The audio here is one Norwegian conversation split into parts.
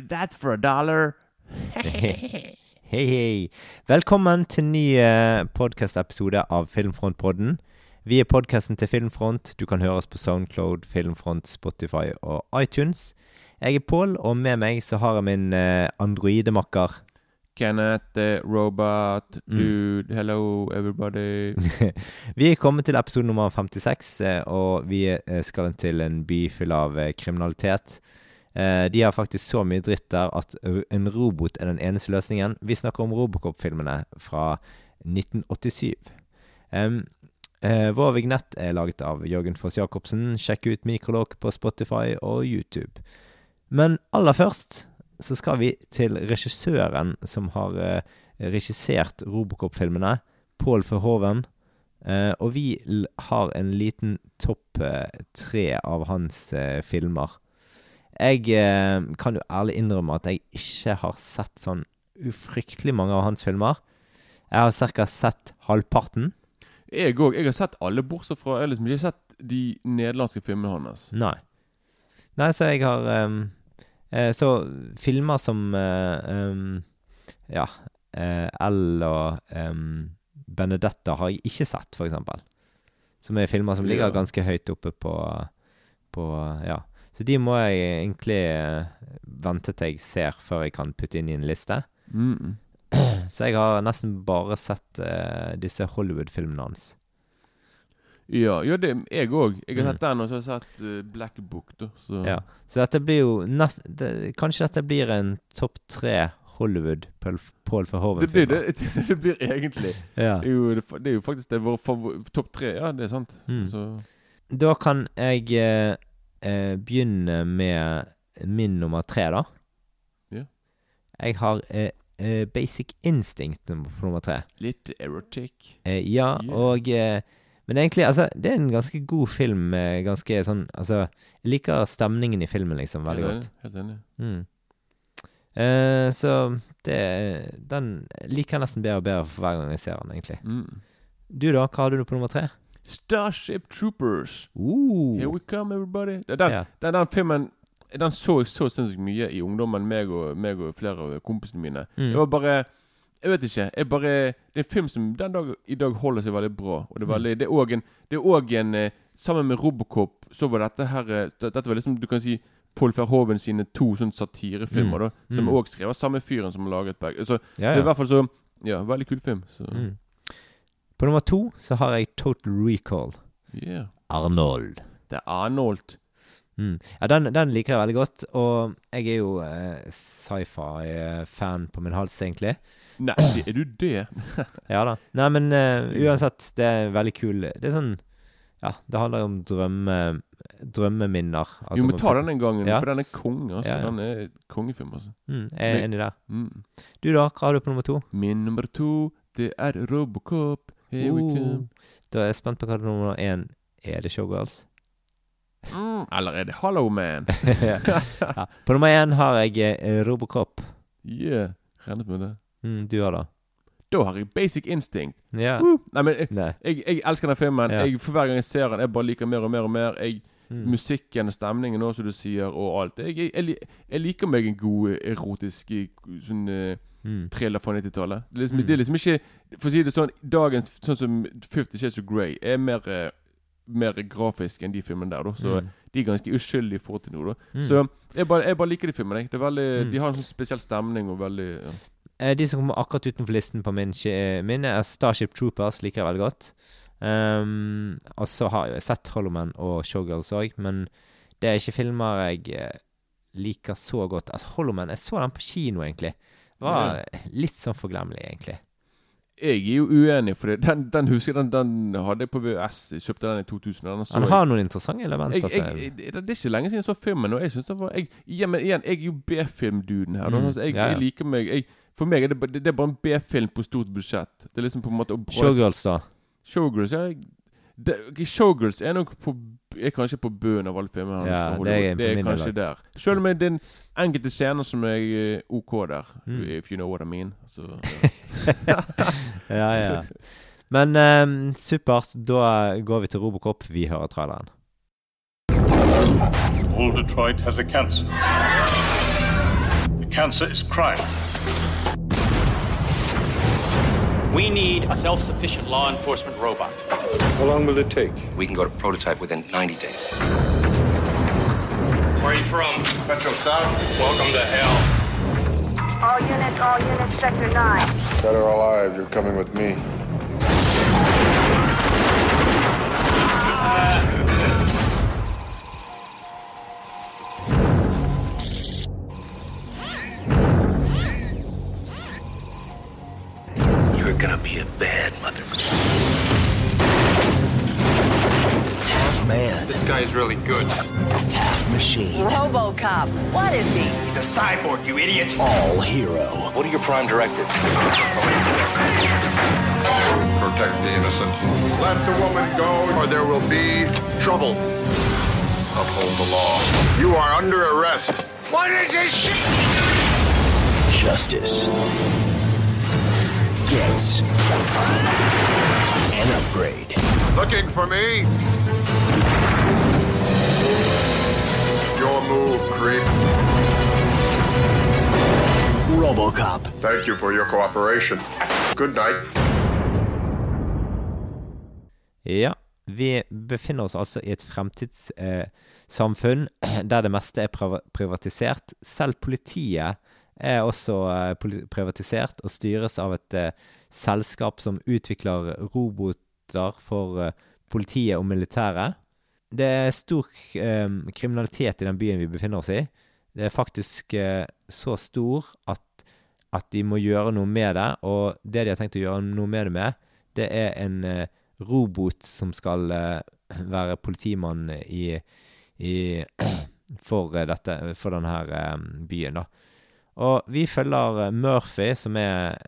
Buy that for a dollar. Hei, hei. Velkommen til ny podkastepisode av Filmfront-podden. Vi er podkasten til Filmfront. Du kan høre oss på Soundcloud, Filmfront, Spotify og iTunes. Jeg er Pål, og med meg så har jeg min uh, androidemakker. Kenneth, robot, dude, Mm. hello everybody. vi er kommet til episode nummer 56, eh, og vi eh, skal til en by full av eh, kriminalitet. Eh, de har faktisk så mye dritt der at en robot er den eneste løsningen. Vi snakker om Robocop-filmene fra 1987. Um, eh, vår vignett er laget av Jørgen Foss Jacobsen. Sjekk ut Mikrolog på Spotify og YouTube. Men aller først så skal vi til regissøren som har eh, regissert Robocop-filmene, Pål Verhoeven. Eh, og vi har en liten topp tre av hans filmer. Jeg eh, kan jo ærlig innrømme at jeg ikke har sett sånn ufryktelig mange av hans filmer. Jeg har ca. sett halvparten. Jeg òg. Jeg har sett alle, bortsett fra Jeg har liksom ikke sett de nederlandske filmene hans. Nei. Nei, så jeg har um, eh, Så filmer som ehm, Ja. eh, L og um, Benedetta har jeg ikke sett, eksempel. Som er filmer som ligger ganske høyt oppe på, på Ja. Så de må jeg egentlig eh, vente til jeg ser, før jeg kan putte inn i en liste. Mm. Så jeg har nesten bare sett uh, disse Hollywood-filmene hans. Ja, ja, det jeg òg. Jeg har Mm. sett den, og så har jeg sett uh, Black Book, da. Så Ja. Så dette blir jo nest, det, Kanskje dette blir en topp tre Hollywood Paul, Paul det Verhoeven-filmer. det. Det blir egentlig Ja. Det er jo, det er jo faktisk det vår favor- topp tre. Ja, det er sant. Mm. Så Da kan jeg eh, eh, begynne med min nummer tre, da. Ja. Jeg har eh, eh, Basic Instinct på nummer tre. litt erotic. Eh, ja, Yeah. og eh, Men egentlig, altså, det er en ganske god film. ganske sånn Altså, jeg liker stemningen i filmen, liksom, veldig Helt godt. Helt enig. Mm. Eh, så det Den liker jeg nesten bedre og bedre for hver gang jeg ser den, egentlig. Mm. Du, da? Hva hadde du på nummer tre? Starship Troopers. Uh, Here we come, everybody. Er Den, yeah. den, den filmen Den så jeg så sinnssykt mye i ungdommen, meg og, meg og flere av kompisene mine. Mm. Det var bare Jeg vet ikke. Jeg bare, det er en film som den dag i dag holder seg veldig bra. Og det er Mm. veldig Det er òg en, en eh, Sammen med Robocop så var dette her eh, Dette var liksom, du kan si Paul Verhoeven sine to sånn satirefilmer, Mm. da. Som Mm. òg skrev av samme fyren som laget begge. Så ja, det er i hvert fall så Ja, veldig kul film. Så Mm. På nummer to så har jeg Total Recall. yeah. Arnold. Det er Arnold. Mm. Ja, den, den liker jeg veldig godt, og jeg er jo eh, sci-fi-fan på min hals, egentlig. Nei, er du det? Ja da. Nei, men eh, uansett, det er veldig kul. Det er sånn Ja, det handler jo om drømme, drømmeminner. altså jo, men ta den en gang, Ja. for den er konge. Altså. Ja, ja. Den er kongefilm, altså. Mm, jeg er enig der. Mm. Du, da? Hva har du på nummer to? Min nummer to, det er Robocop. Here we Uh. come. Da er jeg spent på hva nummer én er. det Showgirls? Mm. Eller er det Hollow Man? ja. På nummer én har jeg eh, Robocop. Yeah, regnet med det. Mm, du har det? Da har jeg Basic Instinct. Yeah. Woo! Nei, men jeg, Nei. jeg, jeg elsker den filmen. Yeah. Jeg, for hver gang jeg ser den, jeg bare liker mer og mer og mer. Jeg, Mm. Musikken og stemningen også, som du sier, og alt. Jeg, jeg, jeg, jeg liker meg en god eh, erotisk eh, sånn eh, Mm. thriller fra 90-tallet. Det, liksom- Mm. det er liksom ikke For å si det sånn, dagens sånn som Fifty Shades of Grey er mer eh, mer grafisk enn de filmene der. da Så Mm. de er ganske uskyldige i forhold til noe. da Mm. Så jeg bare, jeg bare liker de filmene. Det er veldig, Mm. De har en sånn spesiell stemning og veldig ja. Eh, De som kommer akkurat utenfor listen på min, min er Starship Troopers, liker jeg veldig godt. Um, og så har jeg sett Hollowman og Showgirls òg, men det er ikke filmer jeg eh, liker så godt. Altså, Hollowman, jeg så den på kino, egentlig. Det var litt sånn forglemmelig, egentlig. Jeg er jo uenig, for den, den husker jeg, den, den hadde jeg på VØS. Jeg kjøpte den i 2000. Den så Han jeg. har noen interessante elementer. jeg, jeg, jeg, det er ikke lenge siden jeg så filmen. Og jeg synes det var jeg, ja, men igjen, jeg er jo B-filmduden her. Mm, Altså, Jeg, ja, ja. jeg liker meg jeg, For meg er det, det, er bare en B-film på stort budsjett. Det er liksom på en måte Showgirls, da. Showgirls, ja. Det, Showgirls er nok på Er kanskje på bunnen av alle filmene hans. Ja, det er det er kanskje der. Selv om jeg er en enkelte scener som er eh, OK der. Mm. If you know what I mean. Så, ja, ja. Men um, supert. Da går vi til Robocop. Vi hører traileren. All Detroit has a cancer. The Cancer is crime. We need a self sufficient law enforcement robot. How long will it take? We can go to prototype within 90 days. Where are you from? Metro South. Welcome to hell. All units, all units, sector 9. Dead or alive, you're coming with me. You're gonna be a bad mother. Man, This guy is really good. half machine, Robocop. What is he? He's a cyborg, you idiot. all hero. What are your prime directives? Protect the innocent. Let the woman go, or there will be trouble. Uphold the law. You are under arrest. What is this shit? Justice gets an upgrade. Looking for me? Your move, creep. Robocop. Thank you for your cooperation. Good night. Ja, vi befinner oss altså i et fremtidssamfunn eh, der det meste er privatisert. Selv politiet er også eh, privatisert og styres av et eh, selskap som utvikler roboter for eh, politiet og militæret. Det er stor eh, kriminalitet i den byen vi befinner oss i. Det er faktisk eh, så stor at, at de må gjøre noe med det, og det de har tenkt å gjøre noe med det med, det er en eh, robot som skal eh, være politimann i, i for dette, for denne her eh, byen, da. Og vi følger Murphy, som er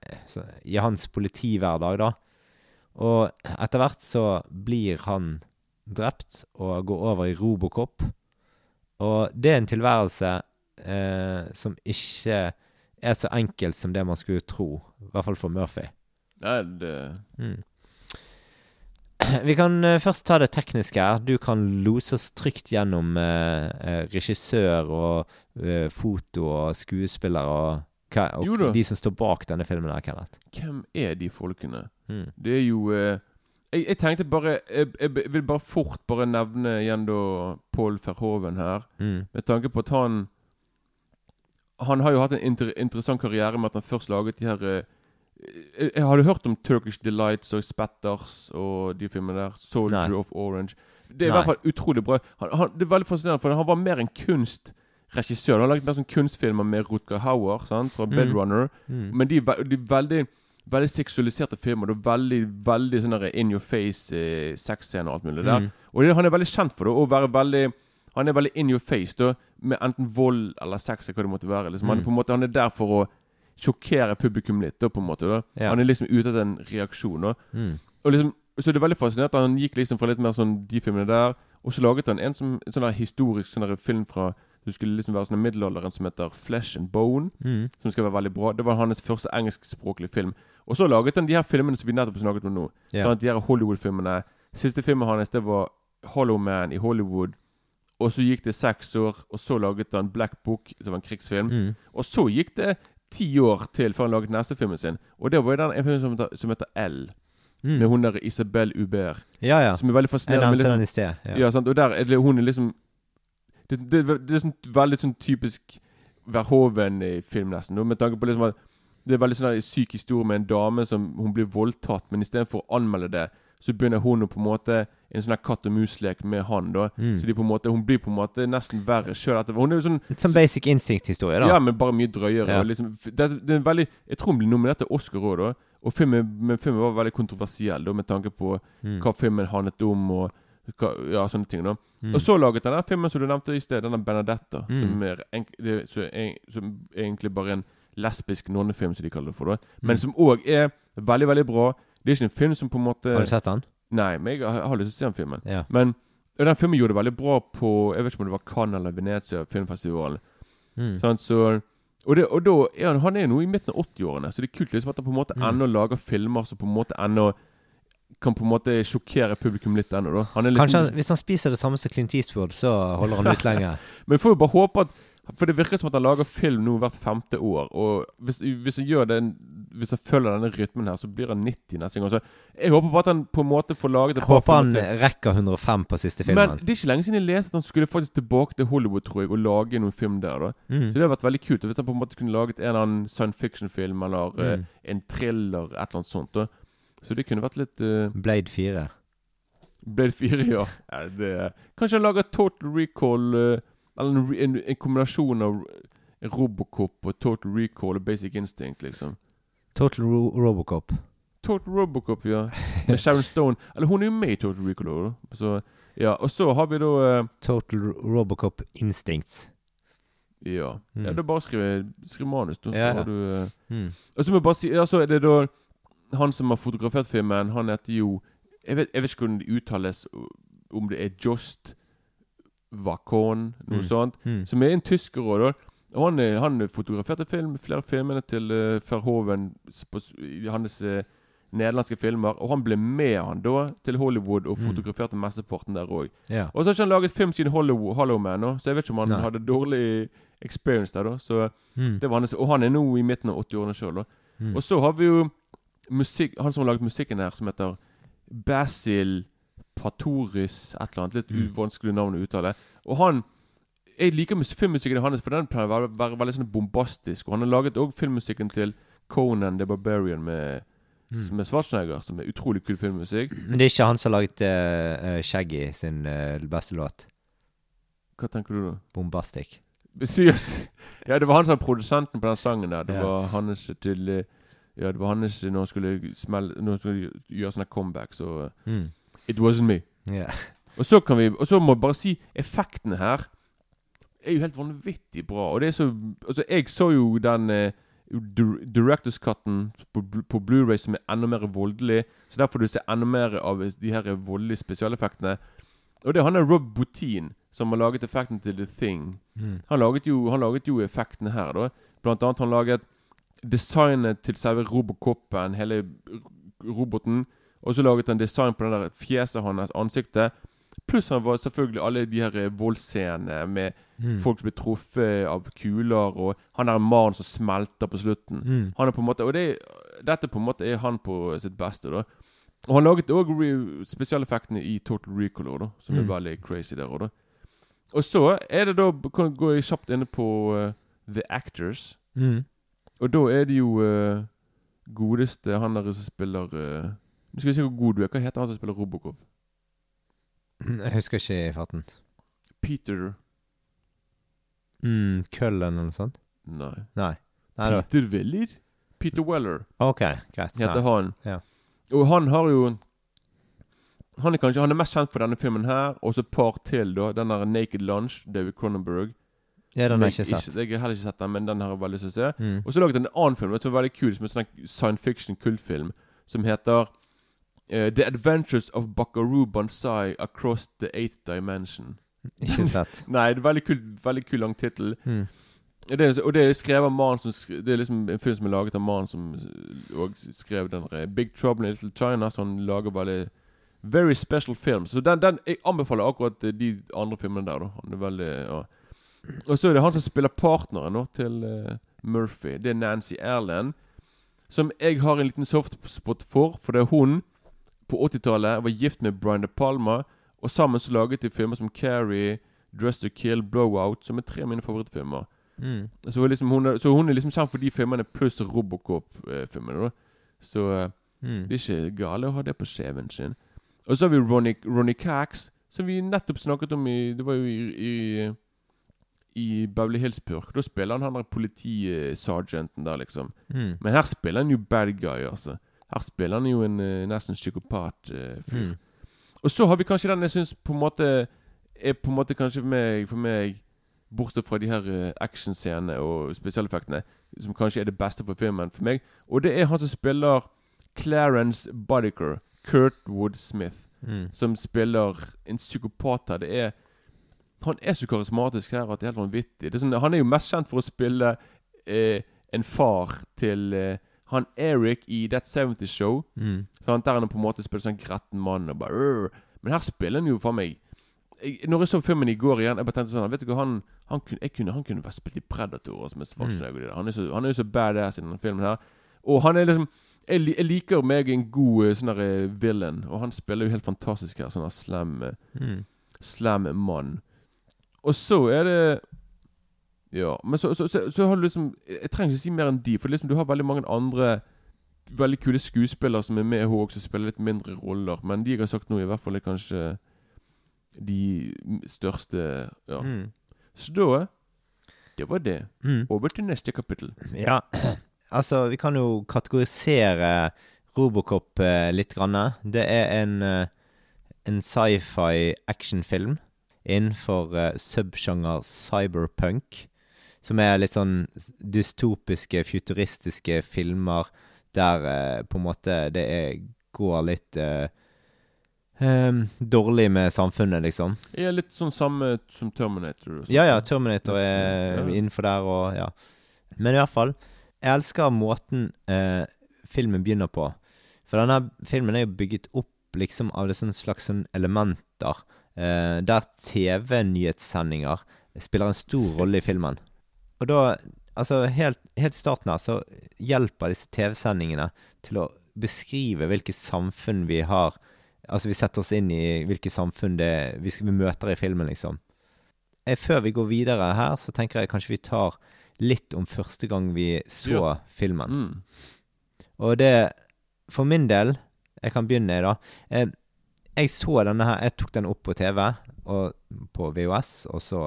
i hans politihverdag, da. Og etter hvert så blir han drept og går over i Robocop. Og det er en tilværelse eh, som ikke er så enkelt som det man skulle tro. I hvert fall for Murphy. Nei, det Vi kan eh, først ta det tekniske her. Du kan lose oss trygt gjennom eh, regissør og foto og skuespiller og, og de som står bak denne filmen her, Kenneth. Hvem er de folkene? Mm. Det er jo jeg, jeg tenkte bare jeg, jeg vil bare fort bare nevne igjen da Paul Verhoeven her. Mm. Med tanke på at han Han har jo hatt en inter, interessant karriere med at han først laget de her eh, jeg, jeg hadde hørt om Turkish Delights og Spatters og de filmene der. 'Soldier Nei. of Orange'. Det er i hvert fall utrolig bra. Han, han, det er veldig fascinerende, for han var mer en kunstregissør. Han har laget mer sånn kunstfilmer med Rutger Hauer sant, fra Mm. Runner. Mm. Men de, de veldig Veldig seksualiserte filmer. Det er veldig veldig sånn in your face eh, sexscener og alt mulig der. Mm. Og det, han er veldig kjent for det. Å være veldig Han er veldig in your face da med enten vold eller sex eller hva det måtte være. Liksom. Han, er Mm. på en måte, han er der for å sjokkere publikum litt. Da, på en måte da. Ja. Han er liksom ute etter en reaksjon. Da. Mm. Og liksom, så det er veldig fascinerende han gikk liksom fra litt mer sånn de filmene der, og så laget han en, som, en sånn historisk sånn film fra Du skulle liksom være sånn en middelalderen som heter Flesh and Bone Mm. som skal være veldig bra. Det var hans første engelskspråklige film. Og så laget han de her filmene som vi nettopp snakket om nå. Yeah. Sånn, de her Hollywood-filmene. Siste filmen hans det var Hollow Man i Hollywood. Og så gikk det seks år, og så laget han Black Book, som var en krigsfilm. Mm. Og så gikk det ti år til før han laget neste filmen sin. Og det var den en film som heter, som heter L, Mm. med hun der Isabel Hubert. Ja, ja. Som er veldig Jeg fascinerende. nevnte med liksom, den i sted. Ja. ja? Og der er det, hun er liksom Det, det, det er sånn veldig sånn typisk Verhoven-film, nesten. Med tanke på liksom at det er veldig sånn en syk historie med en dame som hun blir voldtatt, men istedenfor å anmelde det, så begynner hun å på en måte en sånn katt og mus-lek med han. da Mm. Så de på en måte hun blir på en måte nesten verre sjøl etterpå. Hun er sånn Litt sånn basic instinct-historie, da. ja, men bare mye drøyere. Ja. Liksom, det, det er veldig Jeg tror hun blir nominert til Oscar òg, da. Og filmen, men filmen var veldig kontroversiell, da, med tanke på Mm. hva filmen handlet om, og ja, sånne ting. da Mm. Og så laget han den filmen som du nevnte i sted, denne Benedetta, Mm. som, er det, som, er, som er egentlig bare en lesbisk nonnefilm, som de kaller det for. da Men Mm. som òg er veldig, veldig bra. Det er ikke en film som på en måte Har du sett den? Nei, men jeg har, har lyst til å se den filmen. Ja. Men og den filmen gjorde det veldig bra på Jeg vet ikke om det var Cannes eller Venezia filmfestivalen. Mm. Sånn, så og, det, og da er han, han er nå i midten av 80-årene, så det er kult liksom at han på en måte Mm. ennå lager filmer som på en måte ennå kan på en måte sjokkere publikum litt ennå, da. Han Kanskje han, hvis han spiser det samme som Clint Eastwood, så holder han ut lenger. Men vi får jo bare håpe at For det virker som at han lager film nå hvert femte år. Og hvis, hvis han gjør den Hvis han følger denne rytmen her, så blir han 90 neste gang. Så jeg håper bare at han på en måte får laget et Jeg par håper han til. rekker 105 på siste filmen. Men det er ikke lenge siden jeg leste at han skulle faktisk tilbake til Hollywood, tror jeg, og lage noen film der. da Mm. Så det hadde vært veldig kult hvis han på en måte kunne laget en eller annen science fiction-film eller eh, Mm. en thriller, et eller annet sånt. da Så det kunne vært litt uh, Blade 4. Blade 4, ja. ja det, kanskje han lager Total Recall uh, Eller en, en, en kombinasjon av Robocop og Total Recall og Basic Instinct, liksom. Total Ro Robocop. Total Robocop, ja. Med Sharon Stone. Eller hun er jo med i Total Recall. Så, ja. Og så har vi da uh, Total Robocop Instincts. Ja. Mm. ja er bare skriv, manus, da. Så Ja. har du uh, Mm. Og så må jeg bare si ja, så er det da Han som har fotografert filmen, han heter jo Jeg vet, jeg vet ikke hvordan det uttales, om det er Jost Vakon, noe Mm. sånt. Mm. Som er en tysker òg, da. Og han, eh, han fotograferte film, flere filmene til uh, Verhoeven på, i hans uh, nederlandske filmer. Og han ble med han da til Hollywood og Mm. fotograferte mesteparten der òg. Yeah. Og så har ikke han laget film siden Hollow, Hollow Man, så jeg vet ikke om han Nei. hadde dårlig experience der. da Så Mm. det var hans, Og han er nå i midten av 80-årene sjøl. Mm. Og så har vi jo musikk, han som har laget musikken her, som heter Basil Patoris, et eller annet. Litt Mm. uvanskelig navn å uttale. Og han Jeg liker filmmusikken hans, for den pleier å være, være veldig sånn bombastisk. Og han har laget òg filmmusikken til Conan the Barbarian med, Mm. med Schwarzenegger, som er utrolig kul filmmusikk. Men det er ikke han som har laget uh, Shaggy sin uh, beste låt. Hva tenker du da? Bombastic. Seriøst? Ja, det var han som var produsenten på den sangen der. Det Ja. var hans eh, Ja, det var hans når han skulle smelle Når han skulle gjøre sånne comeback, så eh, Mm. It wasn't me. Yeah. Og så kan vi Og så må jeg bare si effektene her er jo helt vanvittig bra. Og det er så Altså, jeg så jo den eh, dir- Directors Cutten på, på Blu-ray som er enda mer voldelig. Så der får du se enda mer av de her voldelige spesialeffektene. Og det er han der Rob Boutin som har laget effekten til The Thing. Mm. Han laget jo, han laget jo effektene her, da. Blant annet han laget designet til selve robokoppen, hele roboten. Og så laget han design på den der fjeset hans, ansiktet. Pluss han var selvfølgelig alle de her eh, voldsscenene med Mm. folk som blir truffet av kuler, og han er en mann som smelter på slutten. Mm. Han er på en måte Og det, dette på en måte er han på sitt beste, da. Og han laget òg spesialeffektene i Total Recall, da, som Mm. er veldig crazy der òg, da. Og så er det da Kan gå jeg kjapt inne på uh, The Actors. Mm. Og da er det jo uh, godeste han der som spiller uh, Nå skal vi se hvor god du er. Hva heter han som spiller Robocop? Jeg husker ikke i farten. Peter Mm, Cullen eller noe sånt? Nei. Nei. Nei. Peter Weller? Peter Weller OK, greit. heter han. Ja. Og han har jo Han er kanskje Han er mest kjent for denne filmen her, og så et par til, da. Den der Naked Lunch, David Cronenberg. Ja, den har jeg ikke sett. Jeg har heller ikke sett den, men den har jeg veldig lyst til å se. Mm. Og så laget han en annen film Det var veldig kul, som en sånn science fiction kultfilm, som heter uh, The Adventures of Buckaroo Bonsai Across the Eighth Dimension. Ikke sett. Nei, det er veldig kul, veldig kul lang tittel. Mm. Det Og det er skrevet av mannen som skrev, Det er liksom en film som er laget av mannen som Og skrev den Big Trouble in Little China, så han lager veldig Very special films. Så den, den Jeg anbefaler akkurat de andre filmene der, da. Han er veldig ja. Og så er det han som spiller partneren nå til uh, Murphy. Det er Nancy Erlend. Som jeg har en liten softspot for, for det er hun på 80-tallet var gift med Brian De Palma. Og sammen så laget de filmer som Carrie, Dress to Kill, Blowout, som er tre av mine favorittfilmer. Mm. Så hun, liksom, hun, er, så hun er liksom kjent for de filmene pluss Robocop-filmene. Så eh, Mm. det er ikke gale å ha det på CV-en sin. Og så har vi Ronny, Ronny Cax, som vi nettopp snakket om i Det var jo i, i, i Beverly Hills Purk. Da spiller han han der politisergeanten der, liksom. Mm. Men her spiller han jo bad guy, altså. Her spiller han jo en uh, nesten psykopat-fyr. Mm. Og så har vi kanskje den jeg syns på en måte er på en måte kanskje meg, for meg Bortsett fra de her uh, actionscenene og spesialeffektene, som kanskje er det beste for filmen for meg. Og det er han som spiller Clarence Bodiker, Kurtwood Smith, Mm. som spiller en psykopat her. Det er Han er så karismatisk her at det er helt vanvittig. Det er sånn, han er jo mest kjent for å spille eh, en far til eh, han Eric i That 70 Show. Mm. Sant? Der han på en måte spiller sånn gretten mann og bare «Rrr». Men her spiller han jo for meg jeg, Når jeg så filmen i går igjen, jeg bare tenkte sånn Vet du hva, han, han, kunne, kunne, han kunne vært spilt i Predator. Som er der. han, er så, han er jo så badass i denne filmen her. Og han er liksom Jeg, jeg liker meg en god eh, sånn der eh, villain, og han spiller jo helt fantastisk her. Sånn slam eh, Mm. slam mann. Og så er det Ja, men så, så, så, så har du liksom Jeg trenger ikke si mer enn de, for liksom du har veldig mange andre veldig kule skuespillere som er med og også spiller litt mindre roller. Men de jeg har sagt nå, i hvert fall er kanskje de største Ja. Mm. Så da Det var det. Mm. Over til neste kapittel. Ja, altså vi kan jo kategorisere Robocop eh, litt grann. Det er en, eh, en sci-fi actionfilm innenfor uh, subsjanger cyberpunk. Som er litt sånn dystopiske, futuristiske filmer der uh, på en måte det er, går litt uh, um, dårlig med samfunnet, liksom. Ja, litt sånn samme som Terminator. Ja, ja, Terminator er Ja. innenfor der og ja. Men i hvert fall, jeg elsker måten eh, filmen begynner på. For denne filmen er jo bygget opp liksom av det sånn slags sånn elementer eh, der TV-nyhetssendinger spiller en stor rolle i filmen. Og da, altså helt, helt i starten her, så hjelper disse TV-sendingene til å beskrive hvilket samfunn vi har Altså vi setter oss inn i hvilket samfunn det vi, vi møter i filmen, liksom. Jeg, Før vi går videre her, så tenker jeg kanskje vi tar litt om første gang vi så Ja. filmen. Mm. Og det For min del Jeg kan begynne, da. Eh, jeg så denne her Jeg tok den opp på TV og på VHS, og så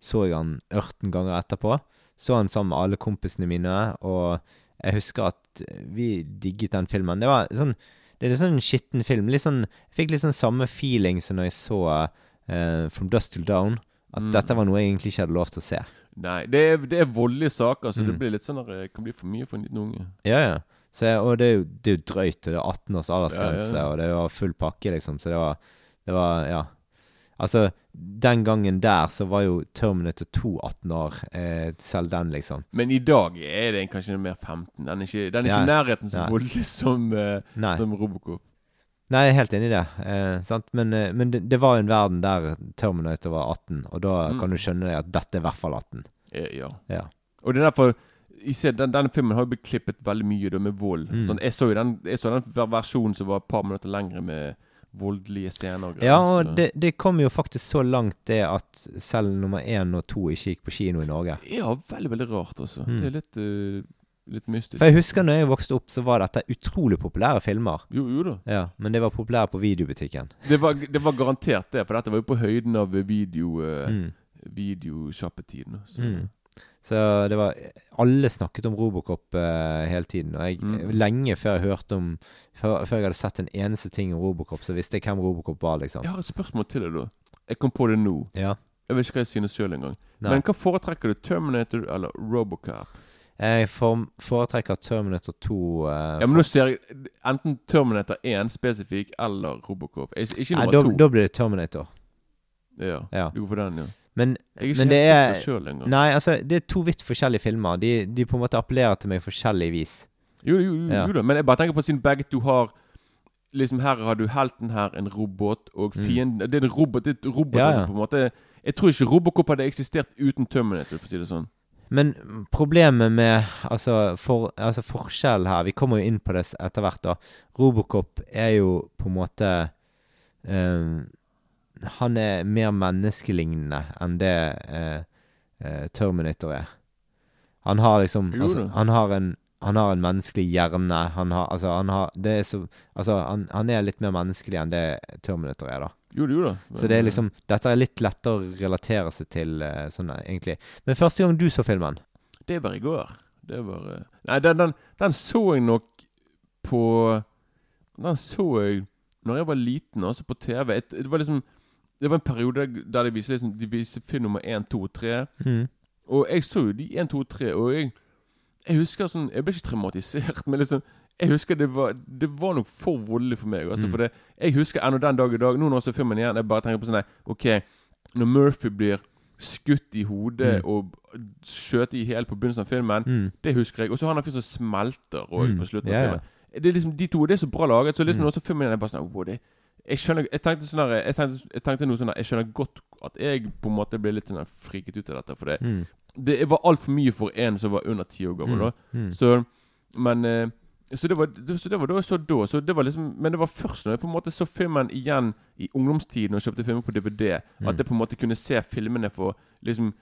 så jeg den 18 ganger etterpå. Så den sammen med alle kompisene mine, og jeg husker at vi digget den filmen. Det var sånn Det er litt sånn skitten film. Litt sånn Jeg fikk litt sånn samme feeling som når jeg så uh, From Dust Till Down. At Mm. dette var noe jeg egentlig ikke hadde lov til å se. Nei, det er, det er voldelige saker, så det Mm. blir litt sånn der, det kan bli for mye for en liten unge. Ja, ja. Så, og det er jo, det er jo drøyt. Det er 18 års aldersgrense, Ja, ja, ja. og det var full pakke, liksom. Så det var, det var Ja. Altså, den gangen der så var jo Terminator 2 18 år. Eh, selv den, liksom. Men i dag er det kanskje mer 15. Den er ikke, den er ikke nærheten så voldelig som, eh, som Robocop. Nei, jeg er helt enig i det. Eh, sant? Men, eh, men det, det var jo en verden der Terminator var 18, og da Mm. kan du skjønne deg at dette er i hvert fall 18. Eh, ja. Ja. Og det er derfor ser, den, Denne filmen har jo blitt klippet veldig mye da, med vold. Mm. Sånn, jeg så den, jeg så den versjonen som var et par minutter lengre med voldelige scener. og greier, Ja, og det, det kom jo faktisk så langt det at selv nummer én og to ikke gikk på kino i Norge. Ja, veldig, veldig rart, altså. Mm. Det er litt, uh, litt mystisk. For jeg husker når jeg vokste opp, så var dette utrolig populære filmer. Jo, jo da. Ja, Men det var populære på videobutikken. Det var, det var garantert det, for dette var jo på høyden av video uh, Mm. videoshoppetiden. Mm. Så det var Alle snakket om Robocop eh, hele tiden. Og jeg, Mm. lenge før jeg hørte om før, før jeg hadde sett en eneste ting om Robocop, så visste jeg hvem Robocop var, liksom. Jeg har et spørsmål til deg, da. Jeg kom på det nå. Ja. Jeg vet ikke hva jeg synes sjøl engang. Men hva foretrekker du? Terminator eller Robocop? Jeg foretrekker Terminator 2 eh, Ja, men nå ser jeg enten Terminator 1 spesifikk eller Robocop. Jeg, ikke nummer da, da blir det Terminator. Ja, Ja. du går for den, ja. Men, Jeg er ikke men det er selv engang. Nei, altså, det er to vidt forskjellige filmer. De, de på en måte appellerer til meg forskjellig vis. Jo, jo, jo, Ja. jo da. Men jeg bare tenker på siden begge to har Liksom Her har du helten her, en robot, og fienden Det er en robot, det er et robot Mm. Ja, ja. altså, på en måte Jeg tror ikke Robocop hadde eksistert uten Terminator, for å si det sånn. Men problemet med Altså, for, altså forskjellen her Vi kommer jo inn på det etter hvert, da. Robocop er jo på en måte eh, Han er mer menneskelignende enn det eh, eh, Terminator er. Han har liksom altså. Han har en han har en menneskelig hjerne. Han har Altså, han har Det er så Altså, han, han er litt mer menneskelig enn det Terminator er, da. Jo, jo da. Så det er liksom Dette er litt lettere å relatere seg til, eh, sånn eh, egentlig. Men første gang du så filmen Det var i går. Det var Nei, den, den, den så jeg nok på Den så jeg Når jeg var liten, altså på TV. Et, det var liksom Det var en periode der de viste, liksom, de viste film nummer 1, 2 og 3. mm. Og jeg så jo de 1, 2 og 3, og jeg Jeg husker sånn Jeg ble ikke traumatisert, men liksom Jeg husker det var Det var nok for voldelig for meg. Altså, Mm. For det Jeg husker ennå den dag i dag, nå når jeg ser filmen igjen, jeg bare tenker på sånn OK, når Murphy blir skutt i hodet Mm. og skjøt i hjel på begynnelsen av filmen, Mm. det husker jeg. Og så har han en fyr som smelter og Mm. på slutten Ja, av filmen. Det er liksom De to det er så bra laget. Så liksom Mm. ser filmen igjen, jeg bare sånn wow, det, Jeg skjønner Jeg tenkte sånn der, jeg tenkte, jeg tenkte noe sånn der Jeg skjønner godt at jeg på en måte ble litt sånn friket ut av dette. For det, Mm. det var altfor mye for en som var under ti år gammel. Mm. Mm. Så Men eh, så det var, så det var da jeg så da. Så det var liksom, men det var først når jeg på en måte så filmen igjen i ungdomstiden og kjøpte filmer på DVD, Mm. at jeg på en måte kunne se filmene for liksom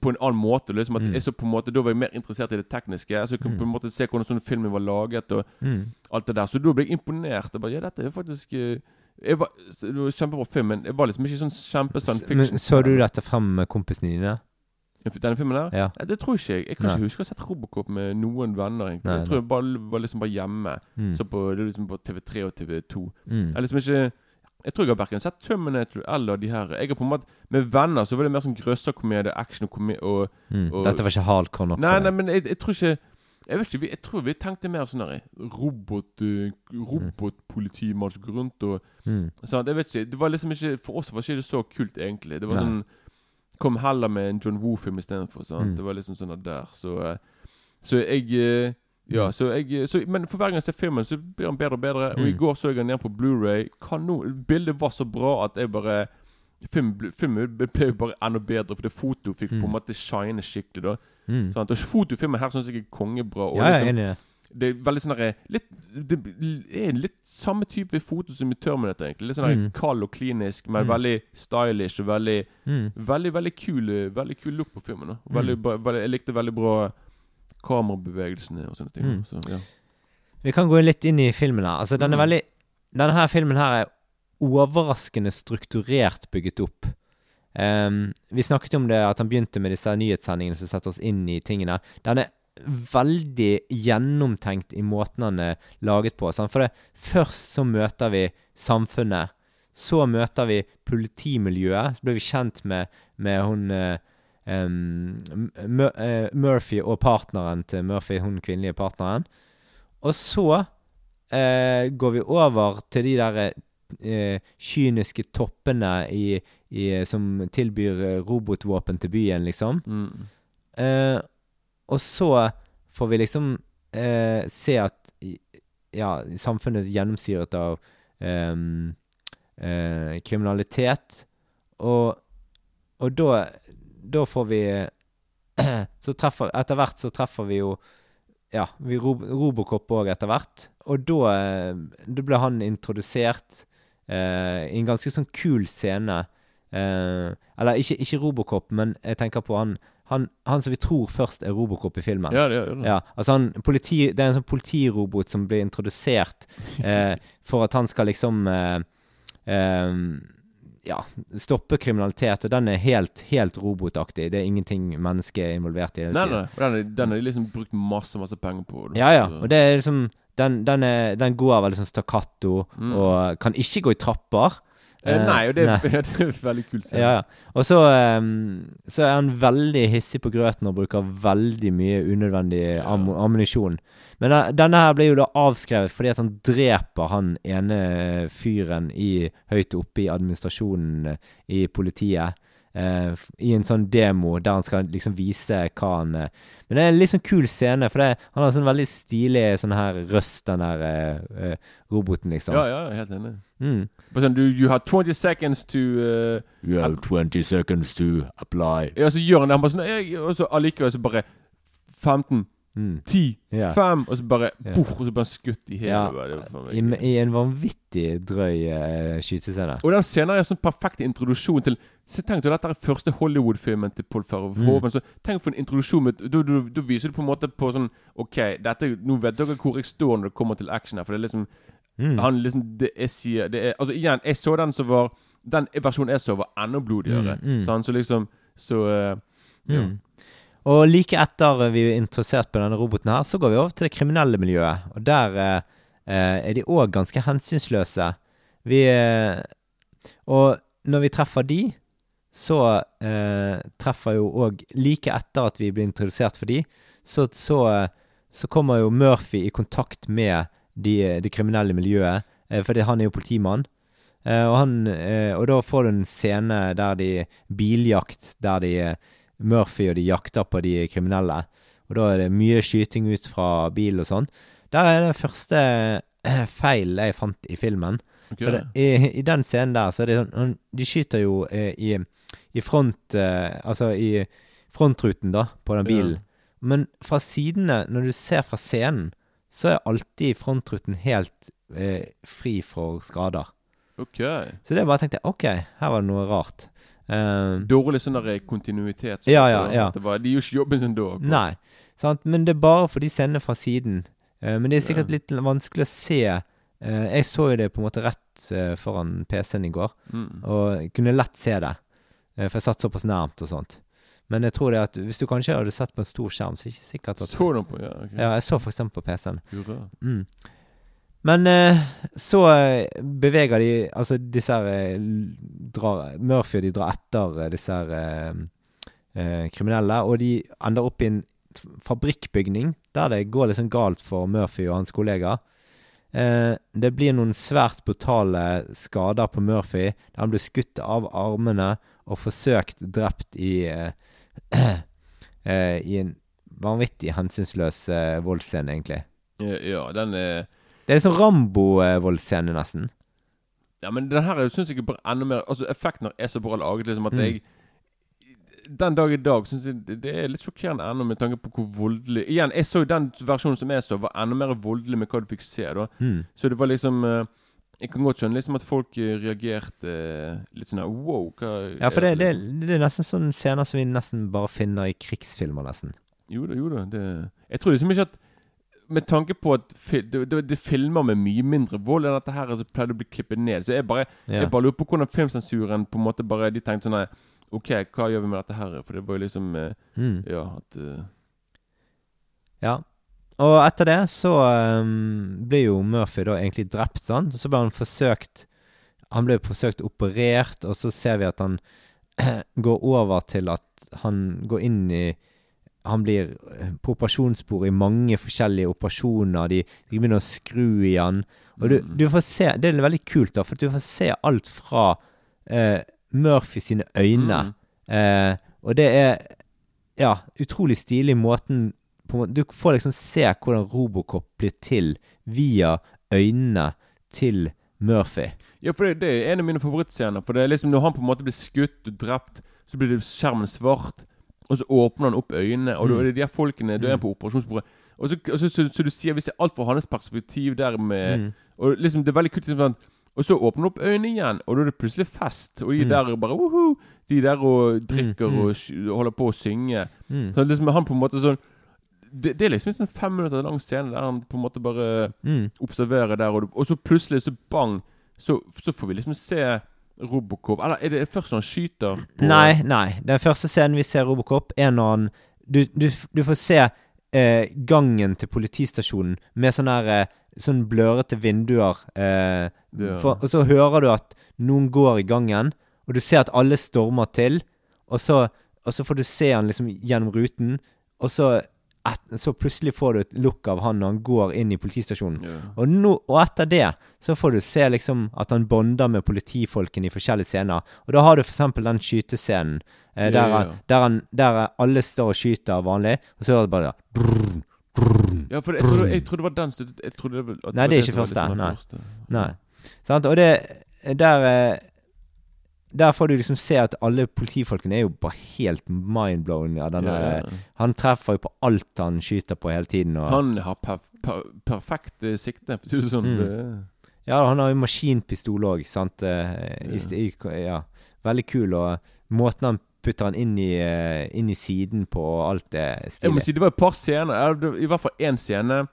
på en annen måte. Liksom at Mm. jeg så på en måte Da var jeg mer interessert i det tekniske. Så jeg kunne på en måte se hvordan sånn filmen var laget. Og Mm. alt det der Så da ble jeg imponert. Jeg bare, ja, dette er faktisk eh, jeg var, Det var kjempebra film, men jeg var liksom ikke sånn kjempe science Men så du dette frem med kompisene dine? Denne filmen der? Ja. Nei, Det tror ikke jeg. Jeg kan Nei. ikke huske å ha sett Robocop med noen venner. egentlig Nei, Jeg tror jeg bare var liksom bare hjemme. Mm. Så på, det var liksom på TV3 og TV2. Mm. Jeg liksom ikke Jeg tror jeg har verken sett Terminator eller de her. Jeg har på en måte Med venner så var det mer sånn grøsserkomedie, action og og Mm. Dette var ikke hardcore nok? Nei, nei, men jeg, jeg tror ikke Jeg vet ikke, vi, jeg tror vi tenkte mer sånn robot Robotpolitimann som går rundt og Mm. sånn, Jeg vet ikke. Det var liksom ikke For oss var ikke det så kult, egentlig. Det var Nei. sånn Kom heller med en John Woo-film istedenfor. Mm. Det var liksom sånn der. Så, eh, så jeg eh, Ja, Mm. så jeg så, Men for hver gang jeg ser filmen, så blir han bedre og bedre. Og i Mm. går så jeg den ned på Blu-ray. Bildet var så bra at jeg bare Filmen ble, jo bare enda bedre, for det foto fikk på en Mm. måte shine skikkelig. da Mm. Sant? Og fotofilmer her syns jeg er kongebra. Og Ja, jeg er liksom, enig i det. det er veldig sånn litt, Det er litt samme type foto som i Terminator, egentlig. Litt sånn Mm. kald og klinisk, men Mm. veldig stylish og veldig Mm. Veldig veldig kul Veldig kul look på filmen. Veldig, Mm. veldig, jeg likte veldig bra kamerabevegelsene og sånne ting. Mm. Så, ja. Vi kan gå litt inn i filmen her. Altså, den er Mm. veldig Denne her filmen her er overraskende strukturert bygget opp. Ehm, vi snakket om det at han begynte med disse nyhetssendingene som setter oss inn i tingene. Den er veldig gjennomtenkt i måten han er laget på. Sant? For det, først så møter vi samfunnet. Så møter vi politimiljøet. Så blir vi kjent med, med hun eh, eh, Murphy og partneren til Murphy, hun kvinnelige partneren. Og så uh, går vi over til de der eh, kyniske toppene i, i, som tilbyr eh, robotvåpen til byen, liksom. Mm. Eh, og så får vi liksom eh, se at ja, samfunnet er gjennomsyret av ehm, eh, kriminalitet. Og, og da, da får vi Så treffer Etter hvert så treffer vi jo ja, vi ro, Robocop òg etter hvert. Og da, eh, da ble han introdusert eh, i en ganske sånn kul scene. Eh, eller ikke, ikke Robocop, men jeg tenker på han, han, han som vi tror først er Robocop i filmen. Ja, det det. Ja, altså han, politi, Det er en sånn politirobot som blir introdusert eh, for at han skal liksom eh, eh, Ja, stoppe kriminalitet. Og den er helt, helt robotaktig. Det er ingenting menneske er involvert i. hele Nei, tiden. nei, den, er- den de liksom brukt masse masse penger på. Ja, ja. Og det er liksom Den, den, er, den går veldig sånn stakkato, Mm. og kan ikke gå i trapper. Eh, nei, og det, det er veldig kul. Ja, ja. Og så, um, så er han veldig hissig på grøten og bruker veldig mye unødvendig Ja. ammunisjon. Men eh, denne her ble jo da avskrevet fordi at han dreper han ene fyren i, høyt oppe i administrasjonen eh, i politiet. Eh, f- I en sånn demo der han skal liksom vise hva han uh, Men det er en litt sånn kul scene, for det, han har sånn veldig stilig sånn her røst, den der uh, roboten, liksom. Ja, ja, helt enig. Mm. But then, du, you have 20 seconds to uh, You have 20 seconds to apply. Ja, så gjør han det. Han bare sånn Og så allikevel så bare 15, Mm. 10, Ja. 5 Og så bare Ja. boff, Og så bare skutt i hele. Ja, det I, I en vanvittig drøy uh, skytescene. Og den scenen er en sånn perfekt introduksjon til Så Tenk deg dette er første Hollywood-filmen til Paul Mm. Så tenk for en introduksjon med da- da viser du på en måte på sånn OK, dette, nå vet dere hvor jeg står når det kommer til action her. For det er liksom Mm. Han liksom Det jeg sier det er, Altså igjen, jeg så den som var Den versjonen jeg så, var enda blodigere. Mm, mm. Sånn, Så liksom Så ja. Mm. Og like etter vi er interessert på denne roboten her, så går vi over til det kriminelle miljøet. Og der eh, eh, er de òg ganske hensynsløse. Vi eh, Og når vi treffer de, så eh, treffer jo òg Like etter at vi blir introdusert for de, så, så, eh, så kommer jo Murphy i kontakt med de, det kriminelle miljøet, eh, fordi han er jo politimann. Eh, og, han, eh, og da får du en scene der de Biljakt, der de eh, Murphy og de jakter på de kriminelle. Og da er det mye skyting ut fra bil og sånn. Der er den første feil jeg fant i filmen. Okay. Det, i, I den scenen der, så er det sånn De skyter jo eh, i, i front eh, Altså i frontruten, da, på den Ja. bilen. Men fra sidene, når du ser fra scenen, så er alltid frontruten helt eh, fri for skader. Ok. Så det bare tenkte jeg OK, her var det noe rart. Eh, Dårlig sånn der kontinuitet. Ja, ja, ja. Det var, de gjør ikke jobben sin da. Nei, sant? men det er bare for de sender fra siden. Uh, men det er sikkert Ja. litt vanskelig å se. Uh, jeg så jo det på en måte rett eh, foran PC-en i går, Mm. og kunne lett se det. Eh, for jeg satt såpass nærmt og sånt. Men jeg tror det at hvis du kanskje hadde sett på en stor skjerm, så er det ikke sikkert at Så du på? Ja, okay. Ja, jeg så eksempel på PC-en. Mm. Men eh, så eh, beveger de Altså disse her eh, drar, Murphy og de drar etter eh, disse her eh, kriminelle, og de ender opp i en fabrikkbygning der det går litt sånn galt for Murphy og hans kollegaer. Eh, det blir noen svært brutale skader på Murphy. Der han blir skutt av armene og forsøkt drept i I en vanvittig hensynsløs voldsscene, egentlig. Ja, den er Det er sånn Rambo-voldsscene, nesten. Ja, men den her syns jeg er bare enda mer Altså, effekten er så bra laget liksom at Mm. jeg Den dag i dag syns jeg det er litt sjokkerende ennå med tanke på hvor voldelig Igjen, jeg så jo den versjonen som jeg så, var enda mer voldelig med hva du fikk se. da Mm. Så det var liksom eh, Jeg kan godt skjønne liksom at folk eh, reagerte eh, litt sånn her Wow, hva Ja, for det, det, liksom? det er nesten sånne scener som vi nesten bare finner i krigsfilmer, nesten. Jo da, jo da. Det, jeg tror liksom ikke at Med tanke på at fi, det, det, det filmer med mye mindre vold enn dette her, så pleier det å bli klippet ned. Så jeg bare Ja. Jeg bare lurer på hvordan filmsensuren på en måte bare De tenkte sånn OK, hva gjør vi med dette her? For det var jo liksom eh, Mm. Ja, at uh... ja. Og etter det så um, ble jo Murphy da egentlig drept, sånn. Så ble han forsøkt Han ble forsøkt operert, og så ser vi at han går over til at han går inn i han blir eh, på operasjonsbordet i mange forskjellige operasjoner. De, de begynner å skru i han. Og du, Mm. du får se Det er veldig kult, da, for du får se alt fra eh, Murphy sine øyne. mm. Eh, og det er ja, utrolig stilig måten på, Du får liksom se hvordan Robocop blir til via øynene til Murphy. Ja, for det, det er en av mine favorittscener. For det er liksom når han på en måte blir skutt og drept, så blir det skjermen svart, og så åpner han opp øynene, og da Mm. er det de her folkene Du er Mm. på operasjonsbordet. Og så, og så, så, så du sier Vi ser alt fra hans perspektiv der med Mm. Og liksom det er veldig kult liksom, Og så åpner han opp øynene igjen, og da er det plutselig fest. Og de Mm. der bare Woho! De der og drikker Mm, mm. og holder på å synge. Mm. Så liksom han på en måte sånn det, det er liksom en sånn fem minutter lang scene der han på en måte bare Mm. observerer der, og, og så plutselig så bang, så, så får vi liksom se Robocop Eller er det først når han skyter på Nei, nei. Den første scenen vi ser Robocop, er når han Du, du, du får se eh, gangen til politistasjonen med sånne der eh, sånn blørete vinduer. Eh, for, og så hører du at noen går i gangen, og du ser at alle stormer til. Og så, og så får du se han liksom gjennom ruten, og så, et, så plutselig får du et look av han når han går inn i politistasjonen. Ja. Og, no, og etter det så får du se liksom at han bonder med politifolkene i forskjellige scener. Og da har du f.eks. den skytescenen eh, Ja, der, ja. Der, han, der alle står og skyter vanlig, og så er det bare brrr, brrr. Ja, for jeg trodde, jeg trodde det var den jeg trodde det var, Nei, det er ikke første, liksom nei. Nei. Sant? Og det Der eh, Der får du liksom se at alle politifolkene er jo bare helt mindblown Ja, denne Ja, ja. eh, Han treffer jo på alt han skyter på hele tiden. Og, Han har per, per, perfekt eh, sikte, det sånn. Mm. Det- Ja, han har jo maskinpistol òg, sant. eh, i, ja. Veldig kul. Og måten han putter han inn i, inn i siden på, og alt er Jeg må si det var et par scener, i hvert fall én scene,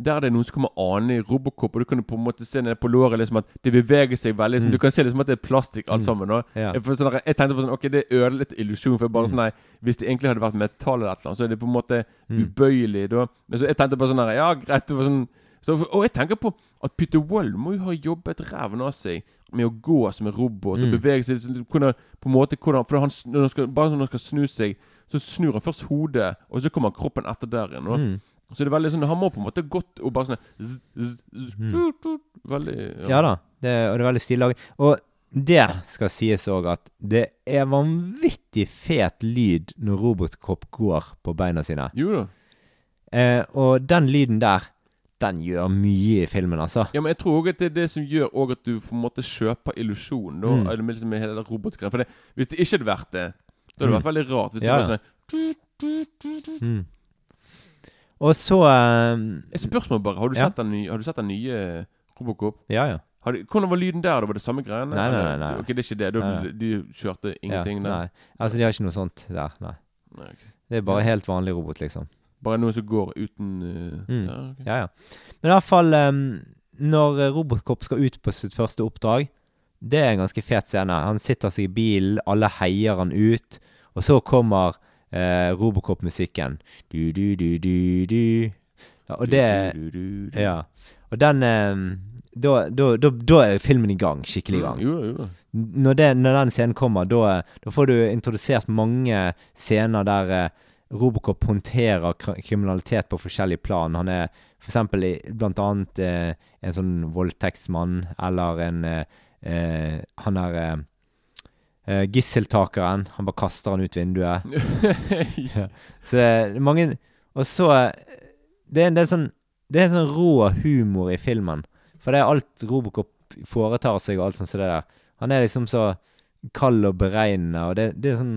der det er noen som kommer ane i Robocop, og du kan på en måte se ned på låret liksom at det beveger seg veldig. Liksom, Mm. Du kan se liksom at det er plastikk alt Mm. sammen. Og Ja. jeg, sånn, jeg tenkte på sånn Ok, det ødelegger litt illusjon. For jeg bare Mm. sånn nei, Hvis det egentlig hadde vært metall eller et eller annet, så er det på en måte Mm. ubøyelig da. Men så jeg tenkte på sånn her Ja, greit. Det var sånn så, Og jeg tenker på at Peter Wall må jo ha jobbet ræven av seg med å gå som en robot og Mm. bevege seg liksom, kunne, på en måte hvordan, For han, når han skal, bare når han skal snu seg, så snur han først hodet, og så kommer kroppen etter der igjen. Så det er veldig sånn Han må på en måte gått og bare sånn zzz, zzz, zzz, Mm. Veldig Ja da, det, og det er veldig stilig. Og det skal sies òg at det er vanvittig fet lyd når Robotcop går på beina sine. Jo da. Eh, og den lyden der, den gjør mye i filmen, altså. Ja, men jeg tror også at det er det som gjør også at du på en måte kjøper illusjonen. Da, Mm. med liksom hele den. For det, hvis det ikke hadde vært det, da hadde det Mm. vært veldig rart. Hvis Ja, det var ja. sånn Mm. Og så um, Et spørsmål bare. Har du, Ja. sett, den nye, har du sett den nye Robocop? Ja, ja. Har de, hvordan var lyden der? da? Var det samme greiene? Nei, nei, nei, nei. Ok, det er ikke det. Du, Nei, nei. du kjørte ingenting ja, der? Nei. Altså, de har ikke noe sånt der, nei. Nei, okay. Det er bare Ja. helt vanlig robot, liksom. Bare noe som går uten uh, Mm. ja, okay. Ja, ja. Men i hvert fall um, Når Robocop skal ut på sitt første oppdrag Det er en ganske fet scene. Han sitter seg i bilen, alle heier han ut. Og så kommer eh, Robocop-musikken. Du, du, du, du, du. Ja, og det. Ja. Og den um, da, da, da, da er filmen i gang. Skikkelig i gang. Jo jo. Når, det, når den scenen kommer, da, får du introdusert mange scener der eh, Robocop håndterer kriminalitet på forskjellige plan. Han er for eksempel blant annet eh, en sånn voldtektsmann, eller en eh, eh, Han er eh, gisseltakeren. Han bare kaster han ut vinduet. Så det er mange Og så eh, Det er en del sånn Det er en sånn rå humor i filmen. For det er alt Robocop foretar seg, og alt sånt som det der. Han er liksom så kald og beregnende, og det, det er sånn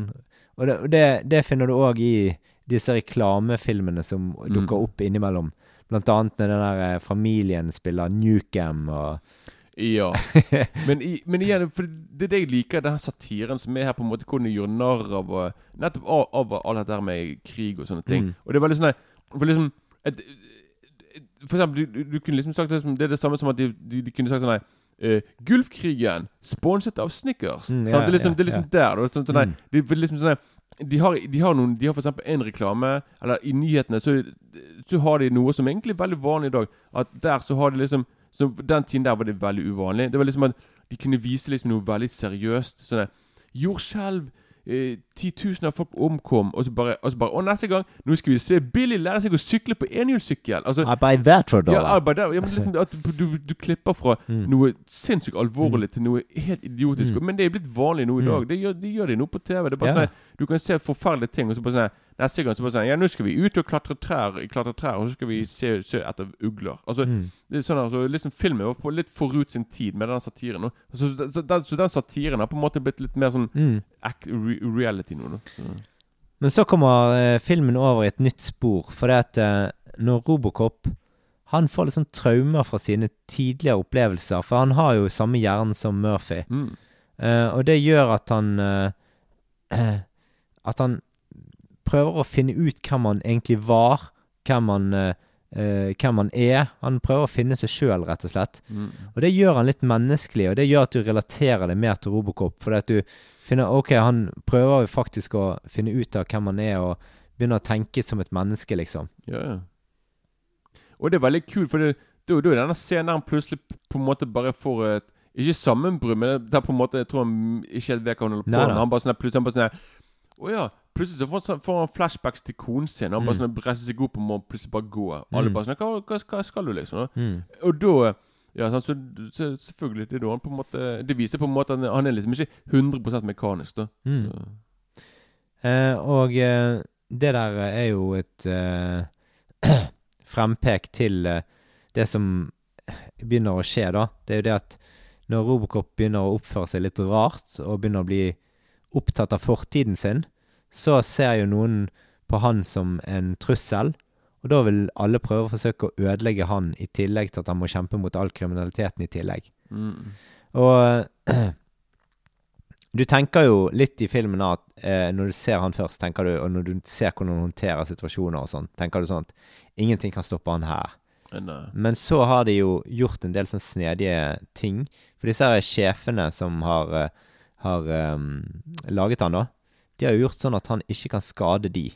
Og det, det, det finner du òg i disse reklamefilmene som dukker Mm. opp innimellom. Blant annet når den der eh, familien spiller Nukem og Ja. Men, i, men igjen, for det er det jeg liker, den satiren som er her, på en måte hvordan de gjør narr av Nettopp av, av alt dette med krig og sånne ting. Mm. Og det er veldig sånn For liksom et, For eksempel, du, du kunne liksom sagt det, det er det samme som at de, de, de kunne sagt sånn eh, Gulfkrigen, sponset av Snickers. Mm, sant? det, er liksom, yeah, det er liksom der. da. Sånn, sånn, Mm. de, for liksom sånn de har, de har noen De har for eksempel en reklame, eller i nyhetene så, så har de noe som egentlig er veldig vanlig i dag. At der så har de liksom Så Den tiden der var det veldig uvanlig. Det var liksom at de kunne vise liksom noe veldig seriøst. Sånn Jordskjelv. Eh, Titusener av folk omkom, og så bare, og så bare Å, neste gang Nå skal vi se Billy lære seg å sykle på enhjulssykkel. Altså, I buy that for a ja, ja, men liksom, at du, du, klipper fra Mm. noe sinnssykt alvorlig til noe helt idiotisk. Mm. Men det er blitt vanlig nå i Mm. dag. Det gjør, de gjør det nå på TV. Det er bare yeah. sånn Du kan se forferdelige ting, og så bare sånn Neste gang så bare sånn Ja, nå skal vi ut og klatre trær, klatre trær og så skal vi se, se etter ugler. Altså, Mm. det er sånn altså, liksom Filmen var på litt forut sin tid med den satiren. Så, så, den, så den satiren har på en måte blitt litt mer sånn Mm. act, re, reality nå. Da. Så. Men så kommer eh, filmen over i et nytt spor, for det at eh, når Robocop Han får liksom traumer fra sine tidligere opplevelser, for han har jo samme hjerne som Murphy. Mm. Uh, og det gjør at han uh, At han prøver å finne ut hvem han egentlig var, hvem han, eh, eh, hvem han er. Han prøver å finne seg sjøl, rett og slett. Mm. Og det gjør han litt menneskelig, og det gjør at du relaterer deg mer til Robocop. Fordi at du finner Ok, han prøver jo faktisk å finne ut av hvem han er, og begynner å tenke som et menneske, liksom. Ja, ja. Og det er veldig kult, for det, det, det er denne scenen der han plutselig på en måte bare får et Ikke sammenbrudd, men det- er på en måte Jeg tror han ikke helt vet hva han holder på med. Han bare sånn plutselig han bare sånn Å ja. Plutselig så får han, sånn- får han flashbacks til konen sin. Han bare Mm. sånn reiser seg opp og må plutselig bare gå. Alle Mm. bare sånn hva, hva, hva skal du, liksom? da? Mm. Og da ja, så, så selvfølgelig. Det da måte Det viser på en måte at han, er liksom ikke 100 mekanisk, da. Mm. Så, Eh, og eh, det der er jo et eh, frempek til eh, det som begynner å skje, da. Det er jo det at når Robocop begynner å oppføre seg litt rart, og begynner å bli opptatt av fortiden sin, så ser jo noen på han som en trussel. Og da vil alle prøve å forsøke å ødelegge han, i tillegg til at han må kjempe mot all kriminaliteten i tillegg. mm. Og du tenker jo litt i filmen at eh, når du ser han først, tenker du, og når du ser hvordan han håndterer situasjoner og sånn, tenker du sånn at ingenting kan stoppe han her. Men, eh, Men så har de jo gjort en del sånn snedige ting. For disse her sjefene som har, eh, har um, laget han, da, de har jo gjort sånn at han ikke kan skade de.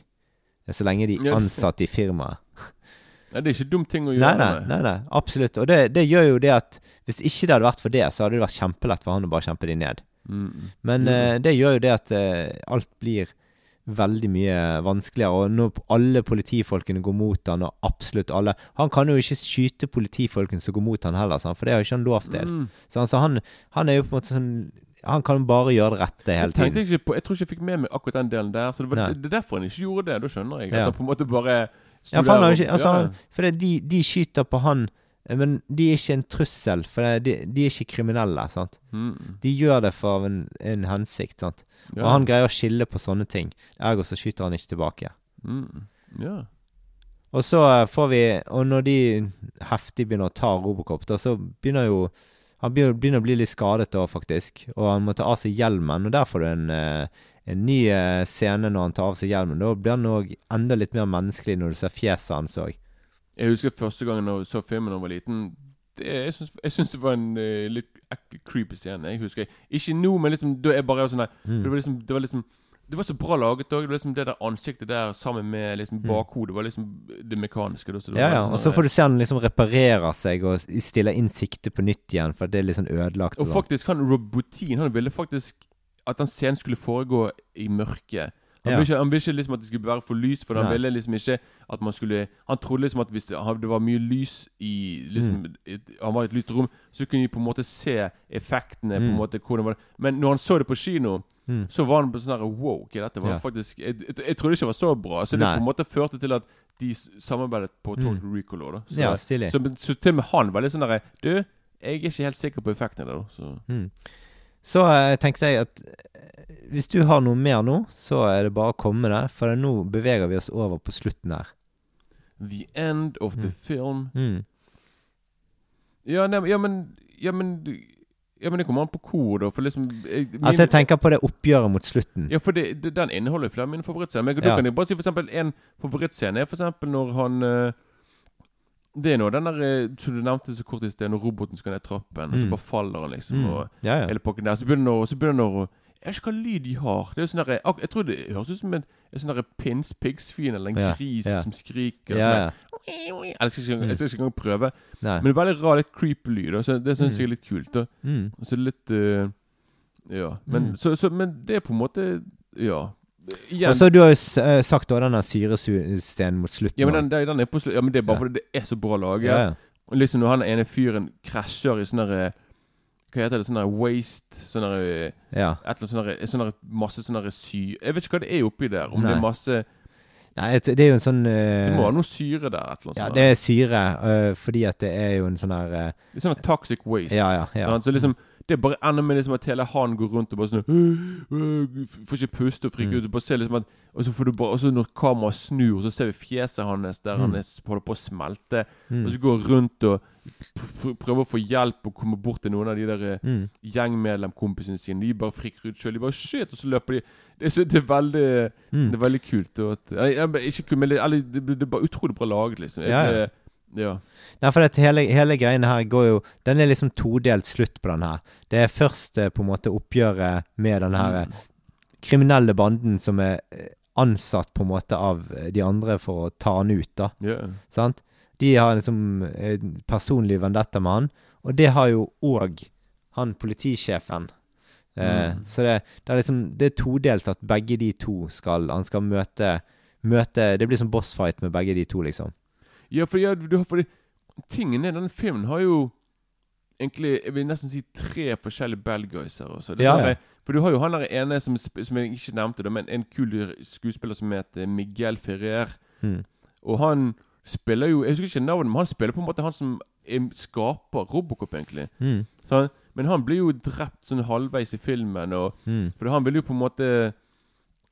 Så lenge de er ansatt i firmaet. Nei, det er ikke dum ting å gjøre. nei, nei, nei, absolutt. Og det, det gjør jo det at hvis ikke det hadde vært for det, så hadde det vært kjempelett for han å bare kjempe de ned. Mm. Men Mm. Uh, det gjør jo det at uh, alt blir veldig mye vanskeligere. Og når alle politifolkene går mot han, og absolutt alle Han kan jo ikke skyte politifolkene som går mot han heller, for det har jo ikke han lov til. Mm. Så altså, han, han er jo på en måte sånn Han kan bare gjøre det rette hele Jeg tiden. ikke på Jeg tror ikke jeg fikk med meg akkurat den delen der. Så det, var, det er derfor han ikke gjorde det. Da skjønner jeg. At han på en måte bare Ja, for han ikke Altså, han, for det, de, de skyter på han, men de er ikke en trussel, for det, de, de er ikke kriminelle, sant. Mm, De gjør det for en, en hensikt, sant. ja. Og han greier å skille på sånne ting. Ergo så skyter han ikke tilbake. mm, ja. Og så eh, får vi Og når de heftig begynner å ta Robocop, da, så begynner jo Han begynner, å bli litt skadet da, faktisk. Og han må ta av seg hjelmen, og der får du en, eh, en ny eh, scene når han tar av seg hjelmen. Da blir han òg enda litt mer menneskelig når du ser fjeset hans òg. Jeg husker første gangen jeg så filmen da jeg var liten. Det, jeg, syns, det var en uh, litt creepy scene. Jeg husker Ikke nå, men liksom da jeg bare var sånn der Mm. det, var liksom, det var liksom Det var så bra laget òg. Det, liksom det der ansiktet der sammen med liksom bakhodet var liksom det mekaniske. Det Mm. Ja, ja. sånn Og så får du se han liksom reparerer seg og stiller inn siktet på nytt igjen, for det er litt sånn ødelagt. Og og sånn. faktisk, han Robotin Han ville faktisk at den scenen skulle foregå i mørket. Han Ja. ville ikke, liksom at det skulle være for lys, for han ville liksom ikke at man skulle Han trodde liksom at hvis det, det var mye lys i liksom Mm. et, Han var i et lyst rom, så kunne de på en måte se effektene. på en Mm. måte hvordan var det Men når han så det på kino, Mm. så var han på sånn her Wow, ok, dette var Ja. faktisk jeg, jeg, jeg trodde ikke det var så bra. Så det Nei. på en måte førte til at de samarbeidet på Total Recall òg, da. Så, Ja, stilig. så, så til og med han var litt sånn derre Du, jeg er ikke helt sikker på effektene, da. Så Mm. Så eh, tenkte jeg at eh, hvis du har noe mer nå, så er det bare å komme med det, for nå beveger vi oss over på slutten her. The end of the Mm. film Mm. Ja, nei, men- ja, men Ja, men Ja, men det kommer an på hvor, da. For liksom jeg, min- Altså, jeg tenker på det oppgjøret mot slutten. Ja, for det, det, den inneholder flere av mine favorittscener. Men da Ja. kan jeg bare si for eksempel en favorittscene er for eksempel når han eh, Det er nå den der eh, som du nevnte så kort i sted, når roboten skal ned trappen, og så Mm. bare faller han, liksom. Mm. Og Ja, ja. hele pakken der. Så begynner han å- så begynner han å Jeg vet ikke hva lyd de har. Det er jo sånn der, Jeg tror det høres ut som en, en sånn pins, piggsvin eller en gris som skriker. Ja, sånn. Jeg skal ikke, engang prøve. Nei. Men det er veldig rar, litt creepy lyd. Så det syns Mm. jeg er litt kult. da Mm. Så litt uh, Ja. Men, så, så, men det er på en måte Ja. Og så du har jo eh, sagt da den syrestenen mot slutten. ja, men den, den, er på slutt Ja, men det er bare fordi det er så bra laget. ja, ja. Liksom når han ene fyren krasjer i sånn derre Hva heter det? Sånn waste Sånn der ja. et eller annet sånn sånn Masse sånn sy... Jeg vet ikke hva det er oppi der. Om det er masse Nei, det er jo en sånn uh, Det må ha noe syre der. Et eller annet Ja, det er syre, uh, fordi at det er jo en sånn her uh, sånn toxic waste. Ja, ja. ja. Sånn, Så liksom Det er bare ender med liksom at hele han går rundt og bare sånn «Øh, øh, Får ikke puste og friker Mm. ut. Og bare ser liksom at Og så får du bare Og så når kameraet snur, så ser vi fjeset hans der han Mm. er, holder på å smelte. Mm. Og så går han rundt og pr- prøver å få hjelp og komme bort til noen av de der eh, Mm. gjengmedlemkompisene sine. De bare friker ut sjøl. De bare Shit! Og så løper de. Det er, så, det er veldig Mm. Det er veldig kult. Og at, jeg- ikke kult, men det, eller, det, det er bare utrolig bra laget, liksom. Jeg, Ja, ja. Ja. Nei, for hele, hele greiene her går jo Den er liksom todelt slutt på den her. Det er først eh, på en måte oppgjøret med den her eh, Mm. kriminelle banden som er eh, ansatt på en måte av eh, de andre for å ta han ut, da. Yeah. Sant? De har liksom eh, personlig vendetta med han, og det har jo òg han politisjefen. Eh, Mm. Så det, det er liksom Det er todelt at begge de to skal Han skal møte Møte Det blir som bossfight med begge de to, liksom. Ja, for, ja, du fordi tingen er, denne filmen har jo egentlig Jeg vil nesten si tre forskjellige bad guys her også. Det Ja, sånn ja. For du har jo han der ene som, som jeg ikke nevnte, da, men en kul skuespiller som heter Miguel Ferrer. Mm. Og han spiller jo Jeg husker ikke navnet, men han spiller på en måte han som er, skaper Robocop, egentlig. Mm. Så han, men han blir jo drept sånn halvveis i filmen, og Mm. For han vil jo på en måte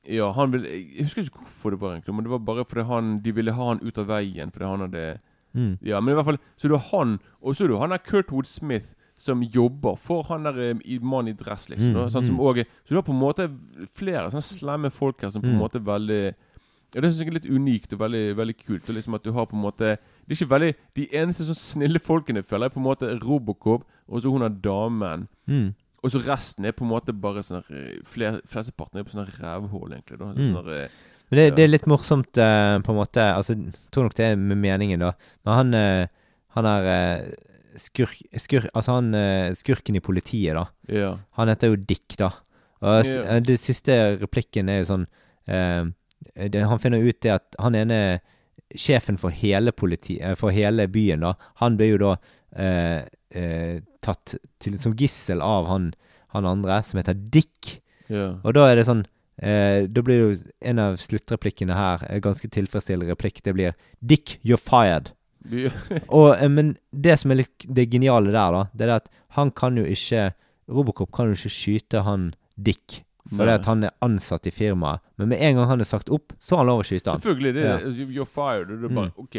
Ja, han ville Jeg husker ikke hvorfor det var, egentlig, men det var bare fordi han de ville ha han ut av veien fordi han hadde Mm. Ja, men i hvert fall Så du har han, og så er du han der Kurtwood Smith som jobber for han der mannen i dress, liksom. Mm, da, som mm. også, så du har på en måte flere sånne slemme folk her som på en Mm. måte er veldig ja, Det syns jeg er litt unikt og veldig, veldig kult. Og liksom at du har på en måte Det er ikke veldig De eneste sånn snille folkene føler jeg på en måte Robocop, og så hun er damen. Mm. Og så resten er på en måte bare sånn her, fler, Flesteparten er på sånne rævhull, egentlig. da Mm. Sånne, Men det, Ja. det er litt morsomt, uh, på en måte. Altså, jeg tror nok det er med meningen, da. Men han uh, Han er eh, skurk, skurk Altså han eh, skurken i politiet, da. Ja. Han heter jo Dick, da. Og Ja. den siste replikken er jo sånn eh, det, Han finner ut det at han ene sjefen for hele politi, eh, for hele byen, da, han blir jo da eh, tatt til, som gissel av han, han andre, som heter Dick. Yeah. Og da er det sånn Eh, da blir jo en av sluttreplikkene her en ganske tilfredsstillende replikk. Det blir 'Dick, you're fired'. Og, eh, men det som er litt det geniale der, da, det er at han kan jo ikke Robocop kan jo ikke skyte han Dick. Fordi Nei. at han er ansatt i firmaet. Men med en gang han er sagt opp, så har han lov å skyte han. Selvfølgelig. Det, Ja. You're fired. Er bare Mm. OK.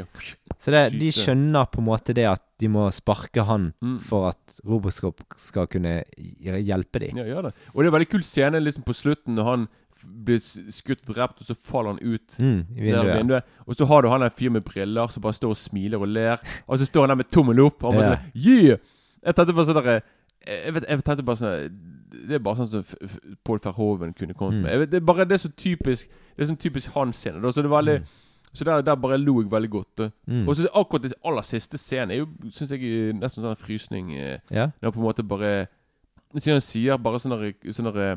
Så det, de skjønner på en måte det at de må sparke han Mm. for at Robocop skal kunne hjelpe dem. Ja, gjør det. Og det er veldig kul scene liksom på slutten når han blir skutt og drept, og så faller han ut. Mm, i der vinduet. vinduet. Og så har du han der fyren med briller som bare står og smiler og ler. Og så står han der med tommel opp. Og han bare Ja. sånn Yeah! Jeg tenkte bare sånn derre jeg, jeg tenkte bare sånn Det er bare sånn som Paul Verhoeven kunne kommet Mm. med. Vet, det er bare det er så typisk Det er sånn typisk hans scene. Da, så det er veldig Så der, der bare lo jeg veldig godt. Mm. Og så akkurat den aller siste scenen er jo synes jeg er nesten sånn en frysning. Yeah. Når på en måte bare Ikke han sier bare sånn der- sånn eh,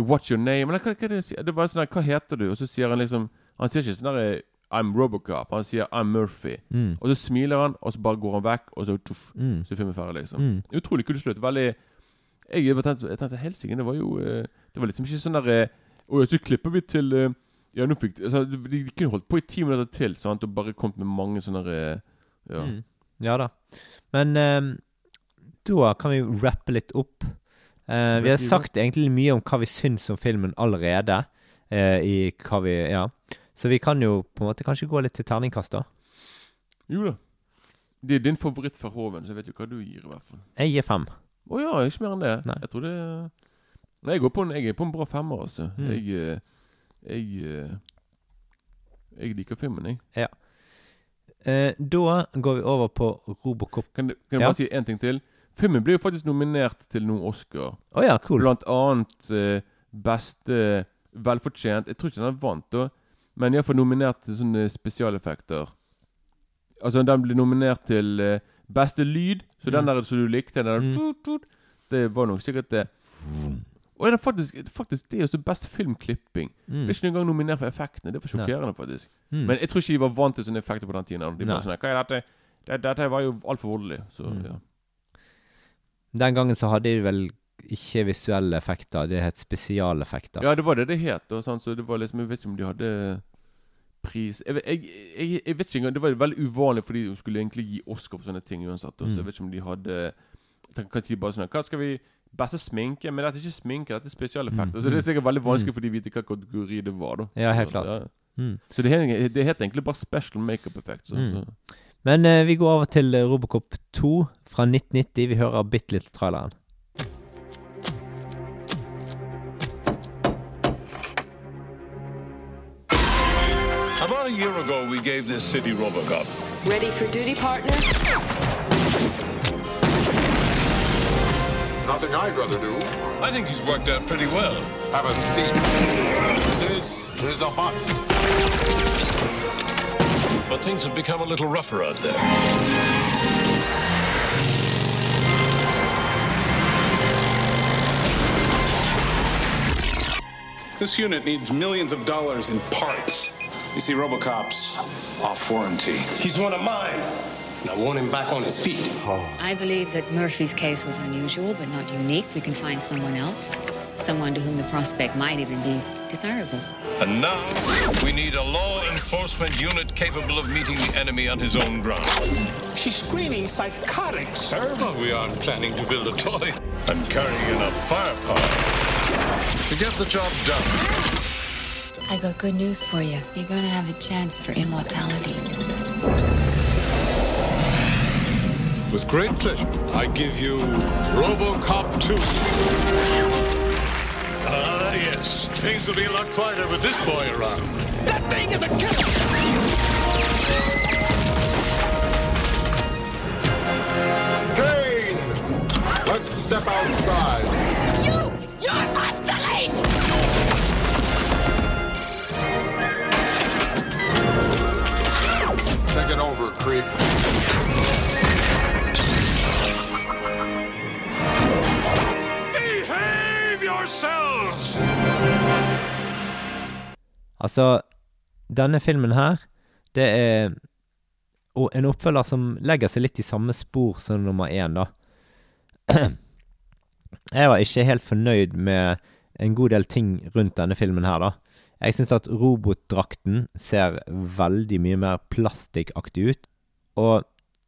What's your name? Eller hva, hva det? Det bare sånn der, Hva heter du? Og så sier han liksom Han sier ikke sånn derre I'm Robocop. Han sier I'm Murphy. Mm. Og så smiler han, og så bare går han vekk, og så tuff, Mm. så er filmen ferdig, liksom. Mm. Utrolig kul slutt. Veldig Jeg tenkte, jeg tenkte helsike, det var jo eh, Det var liksom ikke sånn der eh, Og så klipper vi til eh, Ja, nå fikk altså, de, de kunne holdt på i ti minutter til, sant, og bare kommet med mange sånne Ja. Mm. Ja da. Men um, da kan vi rappe litt opp. Uh, vi har sagt egentlig mye om hva vi syns om filmen allerede. Uh, I hva vi Ja. Så vi kan jo på en måte kanskje gå litt til terningkast, da. Jo da. Det er din favoritt fra Hoven, så jeg vet jo hva du gir, i hvert fall. Jeg gir fem. Å ja, ikke mer enn det. Nei. Jeg tror det Nei, jeg går på en, jeg er på en bra femmer, altså. Mm. Jeg eh, Jeg eh, Jeg liker filmen, jeg. Eh, da går vi over på Robocop. Kan, kan jeg Ja. bare si én ting til? Filmen blir jo faktisk nominert til noen Oscar. Oh, ja, cool. Blant annet eh, beste Velfortjent. Jeg tror ikke den vant, da. Men iallfall nominert til sånne spesialeffekter. Altså, den ble nominert til eh, beste lyd. Så den Mm. der som du likte, den der Mm. Det var nok sikkert det. Og er det faktisk, faktisk det er også best filmklipping. Mm. Det er ikke engang nominert for effektene. Det var sjokkerende, faktisk. Mm. Men jeg tror ikke de var vant til sånne effekter på den tiden. De bare sånn Hva er dette? dette? Dette var jo altfor voldelig. Så Mm. ja. Den gangen så hadde de vel ikke visuelle effekter, det het spesialeffekter. Ja, det var det det het. Og sånn, så det var liksom Jeg vet ikke om de hadde pris Jeg, jeg, jeg, jeg vet ikke engang Det var veldig uvanlig, fordi de skulle egentlig gi Oscar for sånne ting uansett. Og, så Mm. jeg vet ikke om de hadde kanskje de bare sånn Hva skal vi Beste sminke? Men dette er ikke sminke, dette er spesialeffekter. Mm. Så det er sikkert veldig vanskelig Mm. for de å vite hva kategori det var. da Ja, helt så, klart. ja. Mm. Så det, det het egentlig bare special makeup effect. Så, Mm. så. Men uh, vi går over til eh, Robocop 2 fra 1990. Vi hører bitte litt traileren. Year ago, we gave this city Robocop. Ready for duty, partner? Nothing I'd rather do. I think he's worked out pretty well. Have a seat. This is a bust. But things have become a little rougher out there. This unit needs millions of dollars in parts. You see, Robocop's off warranty. He's one of mine. And I want him back on his feet. Oh. I believe that Murphy's case was unusual but not unique. We can find someone else, someone to whom the prospect might even be desirable. And now, we need a law enforcement unit capable of meeting the enemy on his own ground. She's screaming psychotic, sir. Well, we aren't planning to build a toy. I'm carrying enough firepower to get the job done. I got good news for you. You're going to have a chance for immortality. With great pleasure, I give you RoboCop 2. Ah, yes. Things will be a lot quieter with this boy around. That thing is a killer! Kane! Let's step outside. You! You're obsolete! Over, Creep. Behave yourselves! Altså, denne filmen her, det er en oppfølger som legger seg litt i samme spor som nummer én, da. Jeg var ikke helt fornøyd med en god del ting rundt denne filmen her, da. Jeg syns at robotdrakten ser veldig mye mer plastikkaktig ut. Og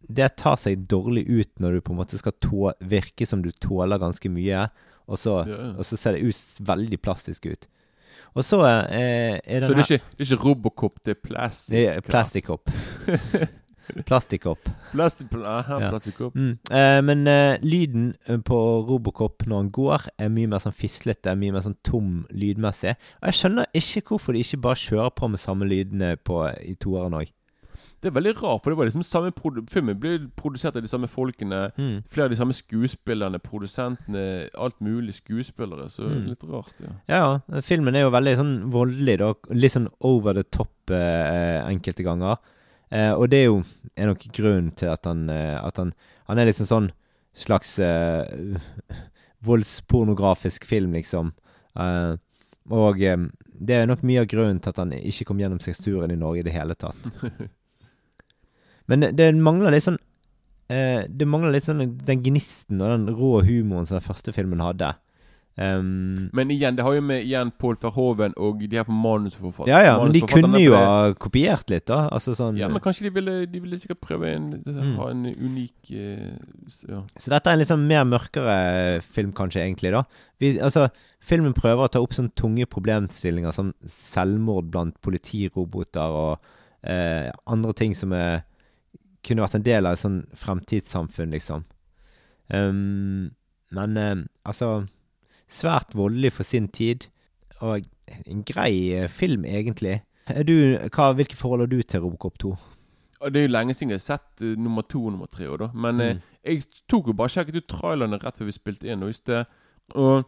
det tar seg dårlig ut når du på en måte skal tå virke som du tåler ganske mye, og så, Ja, ja. og så ser det ut veldig plastisk ut. Og så eh, er den Så det er ikke, det er ikke Robocop, det er plastic. Plastikkopp. Plastikkopp. Plastic, aha, Ja. plastikkopp. Mm. Eh, men eh, lyden eh, på Robocop når han går, er mye mer sånn fislete, mye mer sånn tom lydmessig. Og jeg skjønner ikke hvorfor de ikke bare kjører på med samme lydene på, i toeren òg. Det er veldig rart, for det var liksom samme filmen ble produsert av de samme folkene. Mm. Flere av de samme skuespillerne, produsentene, alt mulig skuespillere. Så Mm. litt rart, ja. Ja, filmen er jo veldig sånn voldelig, da. Litt sånn over the top eh, enkelte ganger. Eh, og det er jo er nok grunnen til at han eh, At han, han er liksom sånn slags eh, voldspornografisk film, liksom. Eh, og eh, det er nok mye av grunnen til at han ikke kom gjennom seksturen i Norge i det hele tatt. Men det, det mangler litt sånn eh, Det mangler litt sånn den gnisten og den rå humoren som den første filmen hadde. Um, Men igjen, det har jo med igjen Paul Verhoeven og de her på manusforfatter. ja, ja, men de kunne jo ha kopiert litt, da. Altså sånn Ja, men kanskje de ville, de ville sikkert prøve en, Mm. ha en unik eh, ja. Så dette er en litt sånn mer mørkere film, kanskje, egentlig, da. Vi, altså, filmen prøver å ta opp sånne tunge problemstillinger som selvmord blant politiroboter og eh, andre ting som er, kunne vært en del av et sånn fremtidssamfunn, liksom. Um, men eh, altså Svært voldelig for sin tid, og en grei eh, film, egentlig. Du, hva, hvilke forhold har du til Robocop 2? Det er jo lenge siden jeg har sett uh, nummer to og nummer tre. da Men eh, Mm. jeg tok jo bare sjekket ut trailerne rett før vi spilte inn. Og, det, og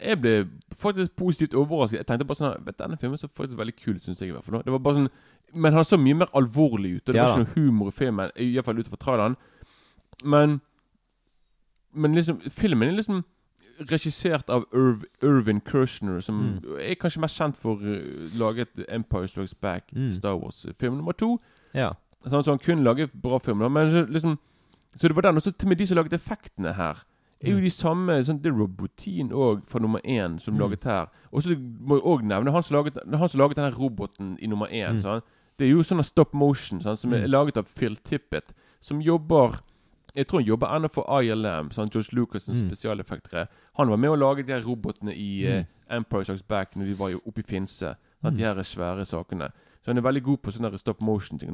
jeg ble faktisk positivt overrasket. Jeg tenkte bare sånn Vet Denne filmen så faktisk veldig kul syns jeg. i hvert fall. Det var bare sånn Men han så mye mer alvorlig ut. Og det Ja var ikke noe humor i filmen, iallfall ut fra traileren. Men Men liksom filmen er liksom regissert av Irv, Irvin Kershner, som Mm. er kanskje mest kjent for uh, laget Empire Strikes Back, Mm. Star Wars-film nummer to. Ja. Sånn, så han kunne lager bra film. Men liksom Så det var den. Og så til og med de som laget effektene her, er jo Mm. de samme sånn, Det er robotin òg fra nummer én som Mm. laget her. Og så må jeg òg nevne han som laget, han som laget denne roboten i nummer én. Mm. Sånn. Det er jo sånn stop motion sånn, som er Mm. laget av Phil Tippett, som jobber jeg tror han jobber ennå for ILM, sånn George Lucas' Mm. spesialeffektere. Han var med å lage de her robotene i Mm. uh, Empire Strikes Back når de var jo oppe i Finse. Mm. De her svære sakene. Så han er veldig god på sånne stop motion-ting.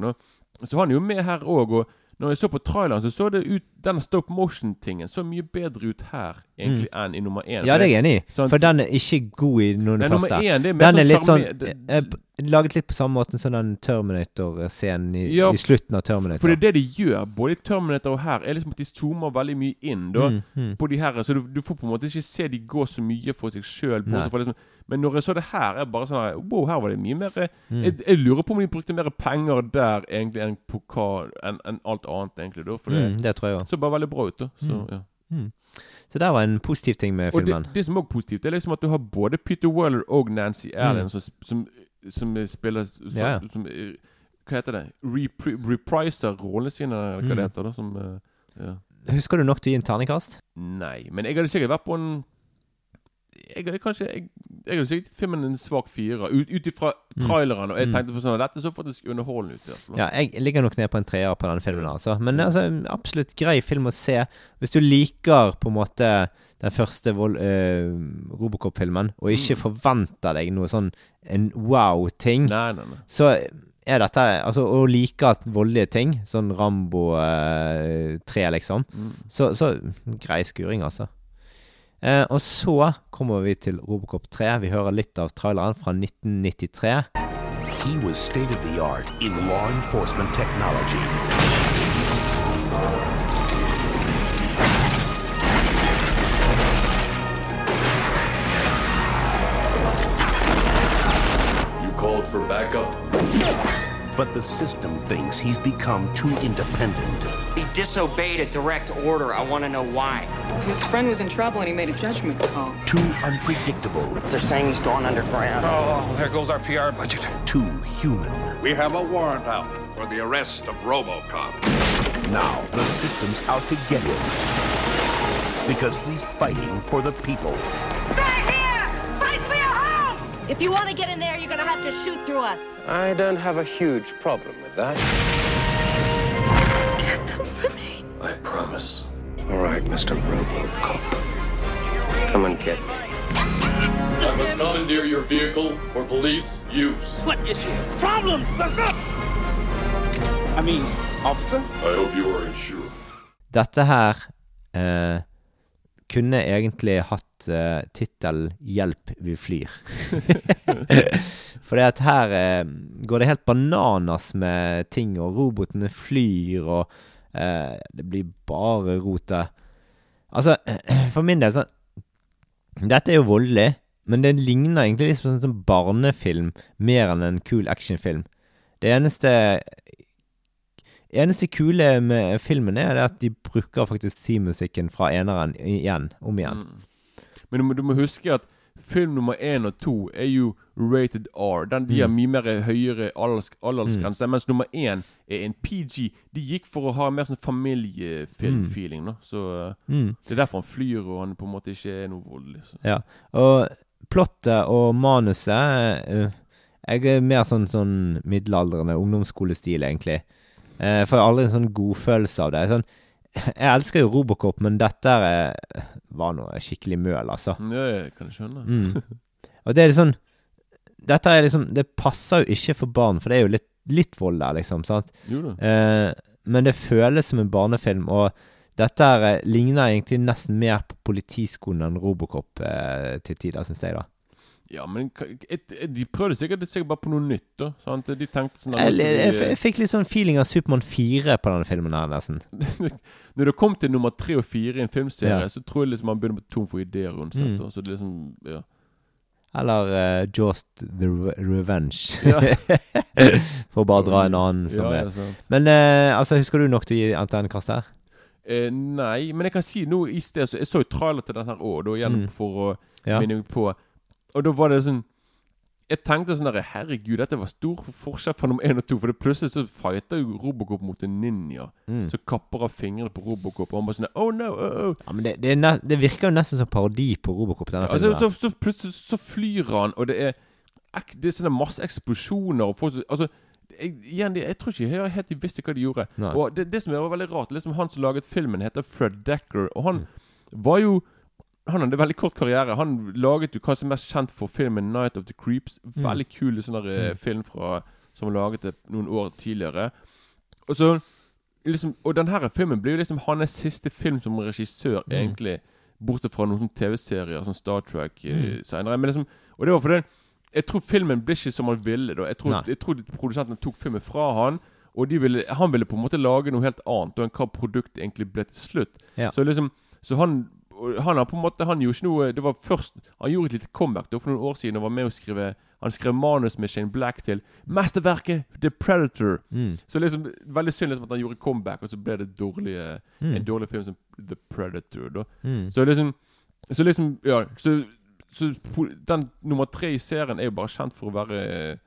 Så han er jo med her òg. Og når jeg så på traileren, så så det ut denne stop motion-tingen så mye bedre ut her egentlig enn i nummer én. Mm. Ja, det er jeg enig i. Sant? For den er ikke god i noen Nei, første. En, er den er sånn litt sånn sjarmer- eh, eh, Laget litt på samme måte som den Terminator-scenen i, Ja, i slutten av Terminator. For det er det de gjør, både i Terminator og her, er liksom at de zoomer veldig mye inn da, Mm, mm. på de her. Så du, du får på en måte ikke se de gå så mye for seg sjøl. Liksom, men når jeg så det her, er bare sånn Wow, her var det mye mer eh, Mm. jeg, jeg lurer på om de brukte mer penger der egentlig enn på hva enn en alt annet, egentlig. da For det Mm, det tror jeg også. så bare veldig bra ut. da Så, Mm. ja. Mm. Så det var en positiv ting med Og filmen. det, det som er positivt, det er liksom at du har både Peter Weller og Nancy Allen Mm. som, som, som spiller som, Ja. som, eh, Hva heter det? Repri repriser rollene sine, eller hva Mm. det heter. da Som eh, ja. Husker du nok til å gi en terningkast? Nei, men jeg hadde sikkert vært på en Jeg jeg, kanskje Jeg, jeg sikkert filmen en svak firer, ut ifra Mm. traileren. Og jeg Mm. tenkte på sånn Dette så faktisk underholdende ut. Ja, jeg ligger nok ned på en treer på denne filmen. altså Men altså, absolutt grei film å se. Hvis du liker på en måte den første eh, Robocop-filmen, og ikke forventer deg noe sånn en wow-ting, så er dette Altså, å like voldelige ting, sånn Rambo 3, liksom, Mm. så, så grei skuring, altså. Eh, og så kommer vi til Robocop 3. Vi hører litt av traileren fra 1993. He was state of the art in law enforcement technology. You called for backup? But the system thinks he's become too independent. He disobeyed a direct order. I want to know why. His friend was in trouble and he made a judgment call. Too unpredictable. They're saying he's gone underground. Oh, oh there goes our PR budget. Too human. We have a warrant out for the arrest of Robocop. Now the system's out to get him. Because he's fighting for the people. Stay here! If you want to get in there, you're going to have to shoot through us. I don't have a huge problem with that. Get them for me. I promise. All right, Mr. Robocop. Come and get me. I must commandeer your vehicle for police use. What is your problem, sucker? I mean, officer? I hope you are insured. Dette her eh, kunne egentlig hatt uh, tittelen 'Hjelp, vi flyr'. For det at her uh, går det helt bananas med ting, og robotene flyr, og uh, det blir bare rot. Altså, for min del sånn Dette er jo voldelig, men det ligner egentlig litt på en sånn barnefilm mer enn en kul actionfilm. Det eneste eneste kule med filmen er at de bruker faktisk teammusikken fra eneren igjen, om igjen. Men du må, du må huske at film nummer én og to er jo rated R. Den de har Mm. mye mer høyere alders, aldersgrense. Mens nummer én er en PG. De gikk for å ha mer sånn familiefilmfeeling. Mm. Så uh, Mm. Det er derfor han flyr, og han på en måte ikke er noe voldelig. Så. Ja, og plottet og manuset eh, Jeg er mer sånn, sånn middelaldrende ungdomsskolestil, egentlig. Jeg får aldri en sånn godfølelse av det. Sånn, jeg elsker jo Robocop, men dette er, var noe skikkelig møl, altså. Ja, jeg kan skjønne. Mm. Og det er liksom Dette er liksom Det passer jo ikke for barn, for det er jo litt, litt vold der, liksom. sant? Jo da. Eh, men det føles som en barnefilm, og dette her, eh, ligner egentlig nesten mer på Politiskolen enn Robocop eh, til tider, syns jeg, da. Ja, men et, et, de prøvde sikkert, sikkert bare på noe nytt. da sant? De tenkte sånn Jeg, jeg, jeg, fikk litt sånn feeling av Supermann 4 på denne filmen her, nesten. Når det kom til nummer tre og fire i en filmserie, Ja. så tror jeg liksom man begynner å bli tom for ideer uansett. Mm. Så det liksom Ja. Eller uh, Just The Re Revenge. Ja. For å bare dra en annen som Ja, er. Men uh, altså, husker du nok til å gi antennekast her? Eh, nei, men jeg kan si noe i sted så Jeg så jo trailer til den her òg, gjennom Mm. for å Ja. minne meg på. Og da var det sånn Jeg tenkte sånn der Herregud, dette var stor forskjell fra nummer én og to. For det plutselig så fighter jo Robocop mot en ninja. Mm. Så kapper av fingrene på Robocop. Og han bare sånn Oh no! Oh, oh. Ja, men det, det, er det virker jo nesten som parodi på Robocop, denne Altså, filmen. så, så plutselig så flyr han, og det er Det er sånne masse eksplosjoner og folk Altså jeg, igjen, jeg, jeg tror ikke jeg helt de visste hva de gjorde. Nei. Og det, det som var veldig rart Liksom Han som laget filmen, heter Fred Decker. Og han Mm. var jo Han hadde veldig kort karriere. Han laget jo kanskje mest kjent for filmen 'Night of the Creeps'. Mm. Veldig kul sånn eh, Mm. film fra som han laget det noen år tidligere. Og så liksom Og den her filmen blir jo liksom hans siste film som regissør, Mm. egentlig. Bortsett fra noen TV-serier som Star Trek eh, Mm. senere. Men liksom Og det var fordi Jeg tror filmen ble ikke som han ville. da Jeg tror, jeg tror produsentene tok filmen fra han Og de ville, han ville på en måte lage noe helt annet enn hva produktet egentlig ble til slutt. Ja. Så liksom Så han og han har på en måte Han gjorde ikke noe Det var først Han gjorde et lite comeback da for noen år siden og var med å skrive Han skrev manus med Shane Black til mesterverket The Predator. Mm. Så liksom Veldig synd liksom at han gjorde comeback, og så ble det dårlige, Mm. en dårlig film som The Predator. da Mm. Så liksom Så liksom Ja. Så, så den nummer tre i serien er jo bare kjent for å være eh,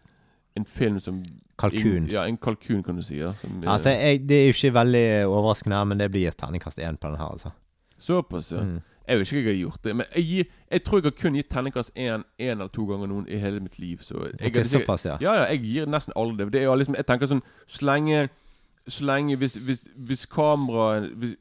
en film som Kalkun. ja, en kalkun, kan du si. Ja, som, eh, Altså, jeg, det er jo ikke veldig overraskende men det blir terningkast én på den her, altså. Såpass, ja. Mm. Jeg vet ikke hva jeg har gjort det. Men jeg, gir, jeg tror jeg har kun gitt terningkast én eller to ganger noen i hele mitt liv. Så jeg, Ok, såpass, ja. ja. Ja, Jeg gir nesten alle det. det er liksom, jeg tenker sånn Så lenge, så lenge hvis, hvis, hvis kameraet hvis,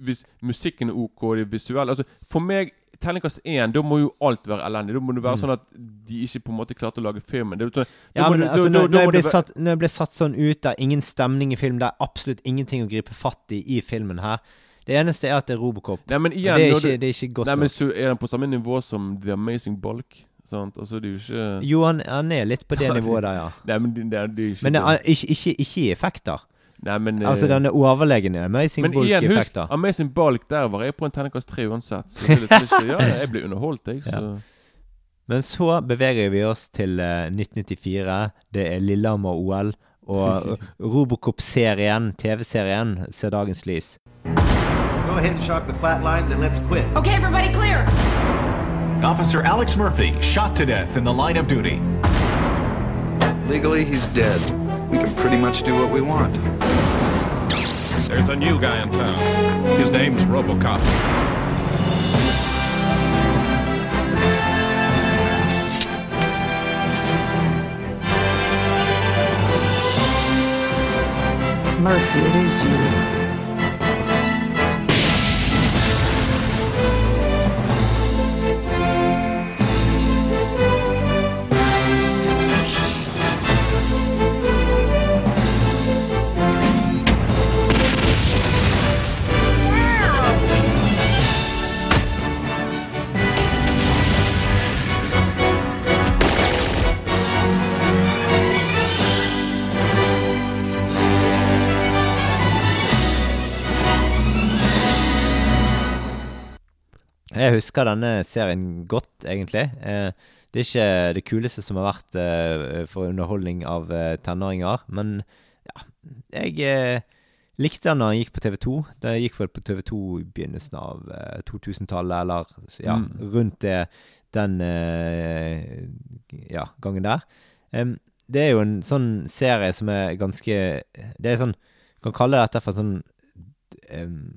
hvis musikken er OK, det er visuelle altså, For meg, terningkast én, da må jo alt være elendig. Da må det være Mm. sånn at de ikke på en måte klarte å lage filmen. Det jo sånn, Ja, men det- altså, da- når, da- når, jeg det satt, når jeg blir satt sånn ut, det er ingen stemning i film, det er absolutt ingenting å gripe fatt i i filmen her. Det eneste er at det er Robocop. Nei, men igjen, det, er ikke, du- det er ikke godt Nei, men så er den på samme nivå som The Amazing Bulk. Sant? Altså, det er jo ikke Jo, han, han er litt på det nivået der, ja. Nei, men det, det, er- det er ikke Men det er, ikke, ikke, ikke i effekter. Nei, men Altså, eh, den er overlegen i Amazing Men igjen, husk, Bulk-effekter. Amazing Bulk, der var jeg på en terningkast tre uansett. Så det er ikke, ja, jeg ble underholdt, jeg. Så. Ja. Men så beveger vi oss til uh, 1994. Det er Lillehammer-OL. Og Robocop-serien, TV-serien, ser dagens lys. Go ahead and shock the flat line, then let's quit. Okay, everybody clear! Officer Alex Murphy, shot to death in the line of duty. Legally, he's dead. We can pretty much do what we want. There's a new guy in town. His name's Robocop. Murphy, it is you. Jeg husker denne serien godt, egentlig. Eh, det er ikke det kuleste som har vært eh, for underholdning av eh, tenåringer, men ja, jeg likte den da den gikk på TV2. Det gikk vel på TV2 i begynnelsen av eh, 2000-tallet, eller ja, Mm. rundt det, den eh, ja, gangen der. Det er jo en sånn serie som er ganske Det er sånn Kan kalle dette for en sånn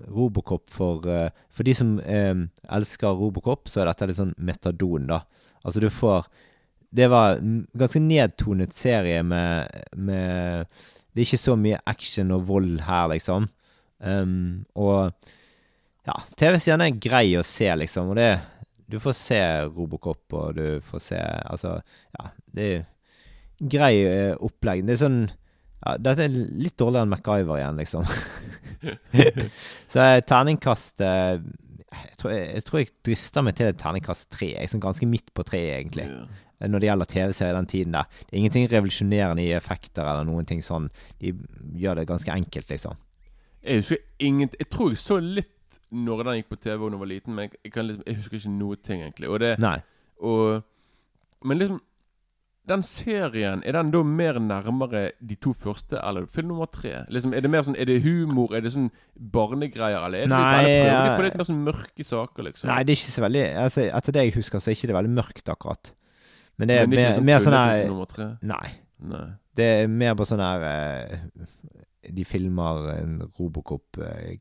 Robocop for eh, For de som elsker Robocop, så er dette litt sånn metadon, da. Altså, du får Det var en ganske nedtonet serie med, med Det er ikke så mye action og vold her, liksom. Um, og ja, TV-serien er grei å se, liksom. Og det Du får se Robocop, og du får se Altså, ja, det er grei eh, opplegg. Det er sånn ja, Dette er litt dårligere enn MacGyver igjen, liksom. Så terningkast eh, jeg, tror, jeg, jeg tror jeg drister meg til et terningkast tre. Jeg er sånn ganske midt på treet, egentlig. Yeah. Når det gjelder TV-serier den tiden der. Det er ingenting revolusjonerende i effekter eller noen ting sånn. De gjør det ganske enkelt, liksom. Jeg husker ingen Jeg tror jeg så litt når den gikk på TV da jeg var liten, men jeg, jeg, kan liksom, jeg husker ikke noe ting, egentlig. Og det, Nei. Og, men liksom Den serien, er den da mer nærmere de to første, eller film nummer tre? Liksom, er det mer sånn Er det humor? Er det sånn barnegreier, eller er det Nei, litt, prøver de på litt mer sånn mørke saker, liksom? Nei, det er ikke så veldig altså, Etter det jeg husker, så er det ikke veldig mørkt, akkurat. Men det er, Men det er ikke mer, sånn mer sånn her? Nei. Nei. Det er mer på sånn her eh, De filmer en Robocop eh,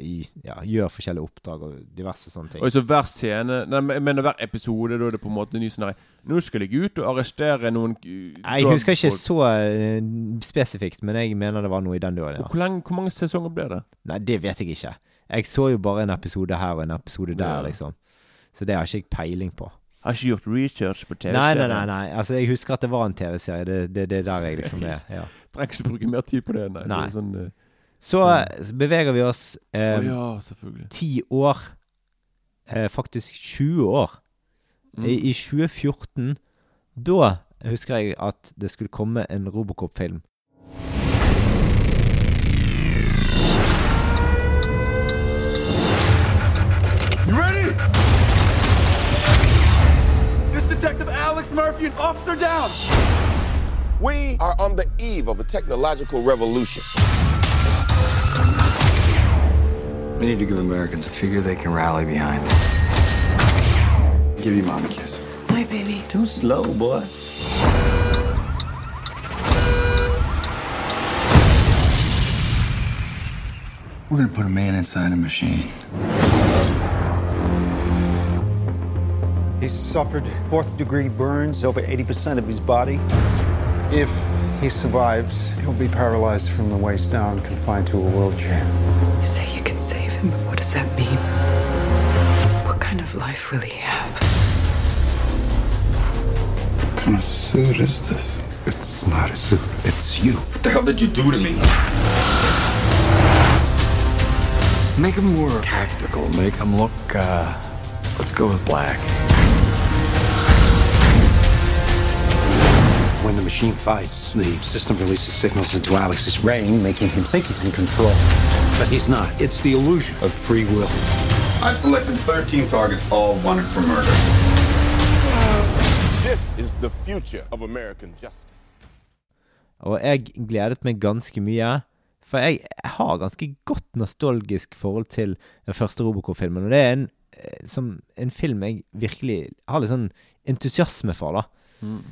i, ja, gjør forskjellige oppdrag og diverse sånne ting. Og så hver scene Nei, men hver episode, da er det på en måte ny sånn Nå skal jeg ut og arrestere noen Nei, Jeg husker ikke så eh, spesifikt, men jeg mener det var noe i den døren. ja. Hvor, lenge, hvor mange sesonger ble det? Nei, det vet jeg ikke. Jeg så jo bare en episode her og en episode der, Ja. liksom. Så det har ikke jeg peiling på. Har ikke gjort research på Nei, nei, nei. nei. Altså, jeg husker at det var en TV-serie. Det er det, det er der jeg liksom er. Ja. Trenger ikke bruke mer tid på det. Nei. Nei. Det sånn, uh, Så eh, beveger vi oss eh, oh, ja, selvfølgelig. ti år eh, Faktisk 20 år. Mm. I, I 2014 Da husker jeg at det skulle komme en Robocop-film. Alex Murphy and Officer Down. We are on the eve of a technological revolution. We need to give Americans a figure they can rally behind. Give your mom a kiss. Hi, baby. Too slow, boy. We're gonna put a man inside a machine. Suffered fourth degree burns over 80% of his body. If he survives, he'll be paralyzed from the waist down, confined to a wheelchair. You say you can save him, but what does that mean? What kind of life will he have? What kind of suit is this? It's not a suit, it's you. What the hell did you do to me? Make him more tactical. Make him look, uh, let's go with black. When the machine fights, the system releases signals into Alex's brain, making him think he's in control. But he's not. It's the illusion of free will. I've selected 13 targets, all wanted for murder. This is the future of American justice. Og jeg gledet meg ganske mye. For jeg har ganske godt nostalgisk forhold til den første Robocop-filmen. Og det er en, eh, som, en film jeg virkelig har litt sånn entusiasme for, da. Mm.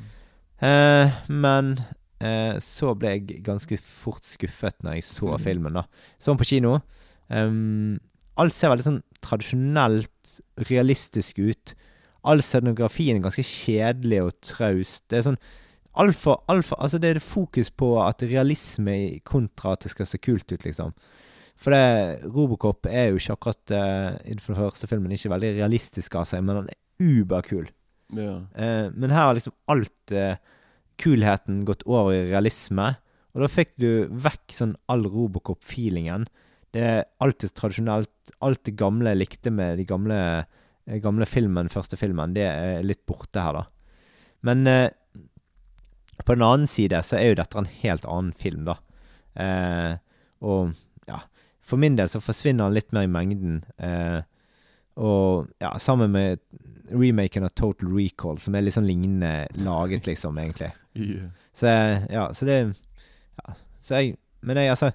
Eh, men eh, så ble jeg ganske fort skuffet når jeg så Mm. filmen, da. Sånn på kino. Um, alt ser veldig sånn tradisjonelt realistisk ut. All scenografien er ganske kjedelig og traust. Det er sånn altfor altfor Altså, det er fokus på at realisme i kontra at det skal se kult ut, liksom. For det, Robocop er jo ikke akkurat uh, innenfor den første filmen ikke veldig realistisk av seg, men han er uberkul. Ja. Eh, men her har liksom alt eh, kulheten gått over i realisme. Og da fikk du vekk sånn all Robocop-feelingen. Det er alltid tradisjonelt. Alt det gamle jeg likte med de gamle, eh, gamle filmen, første filmen, det er litt borte her, da. Men eh, på den annen side så er jo dette en helt annen film, da. Eh, og ja, for min del så forsvinner han litt mer i mengden. Eh, og ja, sammen med remaken av Total Recall, som er litt sånn lignende laget, liksom, egentlig. Yeah. Så ja, så det Ja, så jeg Men jeg, altså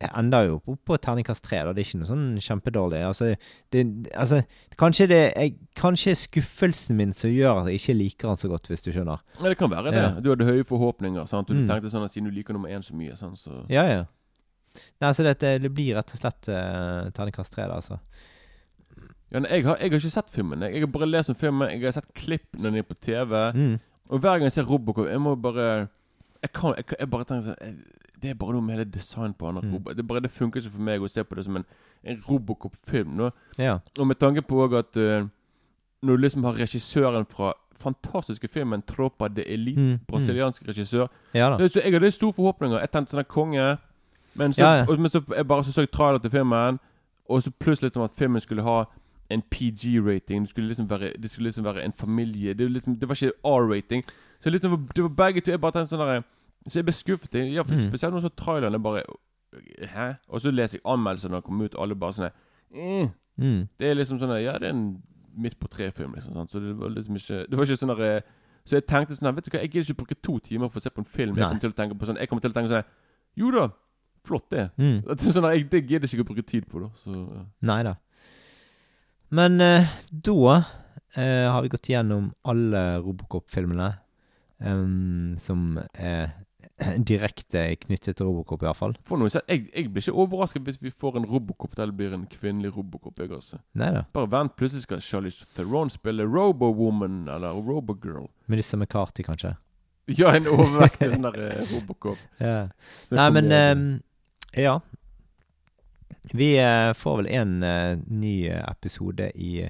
jeg ender jo opp på terningkast tre. Det er ikke noe sånn kjempedårlig. Altså, det, altså kanskje det er Kanskje skuffelsen min som gjør at jeg ikke liker han så godt, hvis du skjønner. Ja, det kan være Ja. det. Du hadde høye forhåpninger, sant? du Mm. tenkte sånn at siden du liker nummer én så mye, sånn, så Ja, ja. Nei, så det, det blir rett og slett uh, terningkast tre, da, altså. Ja, nei, jeg, har, jeg har ikke sett filmen. Jeg, jeg har bare lest om filmen. Jeg har sett klipp når den er på TV. Mm. Og hver gang jeg ser Robocop, jeg må bare Jeg kan jeg, jeg bare tenker sånn jeg- Det er bare noe med hele design på han. Mm. Det, bare, det funker ikke for meg å se på det som en, en Robocop-film. Ja. Og med tanke på også at uh, når du liksom har regissøren fra fantastiske filmen 'Tropa de Elite', Mm, mm. brasiliansk regissør Ja da. Så jeg hadde store forhåpninger. Jeg tenkte sånn konge. Men så, Ja, ja. Og, men så jeg bare så, så jeg trailer til filmen, og så plutselig om at filmen skulle ha en PG-rating. Det skulle liksom være Det skulle liksom være en familie. Det, var liksom, det var ikke R-rating. Så liksom, det var begge to. Jeg bare tenkte sånn der Så jeg ble skuffet. Ja, for Mm. Spesielt når så traileren er bare Hæ? Og så leser jeg anmeldelsene når den kommer ut, og alle bare sånn eh. Mm. Det er liksom sånn Ja, det er en midt på tre-film, liksom. Sant? Så det var liksom ikke Det var ikke sånn der, eh, Så jeg tenkte sånn Vet du hva, jeg gidder ikke bruke to timer for å se på en film. Jeg kommer til å tenke på sånn Jeg kommer til å tenke sånn Jo da, flott det. Mm. Sånn jeg, Det gidder ikke å bruke tid på, da. Så ja. Nei da. Men eh, da eh, har vi gått gjennom alle Robocop-filmene um, som er direkte knyttet til Robocop, iallfall. Jeg, jeg blir ikke overrasket hvis vi får en Robocop der det blir en kvinnelig Robocop. Jeg også. Neida. Bare vent, plutselig skal Charlize Theron spille Robo-Woman eller Robo-Girl. Melissa McCarthy, kanskje. Ja, en overvektig sånn der eh, Robocop. Ja. Så Nei, men um, Ja. Vi eh, får vel en eh, ny episode i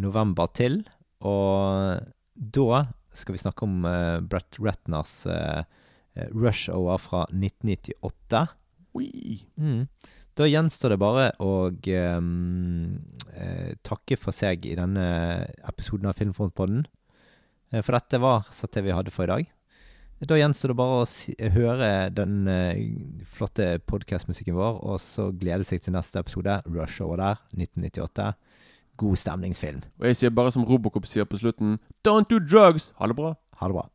november til, og da skal vi snakke om eh, Brett Ratners eh, Rush Hour fra 1998. Mm. Da gjenstår det bare å eh, takke for seg i denne episoden av Filmfrontpodden. For dette var sett det vi hadde for i dag. Da gjenstår det bare å si, høre den uh, flotte podkastmusikken vår, og så glede seg til neste episode. Rush over der, 1998. God stemningsfilm. Og jeg sier bare som Robocop sier på slutten Don't do drugs! Ha det bra. Ha det bra.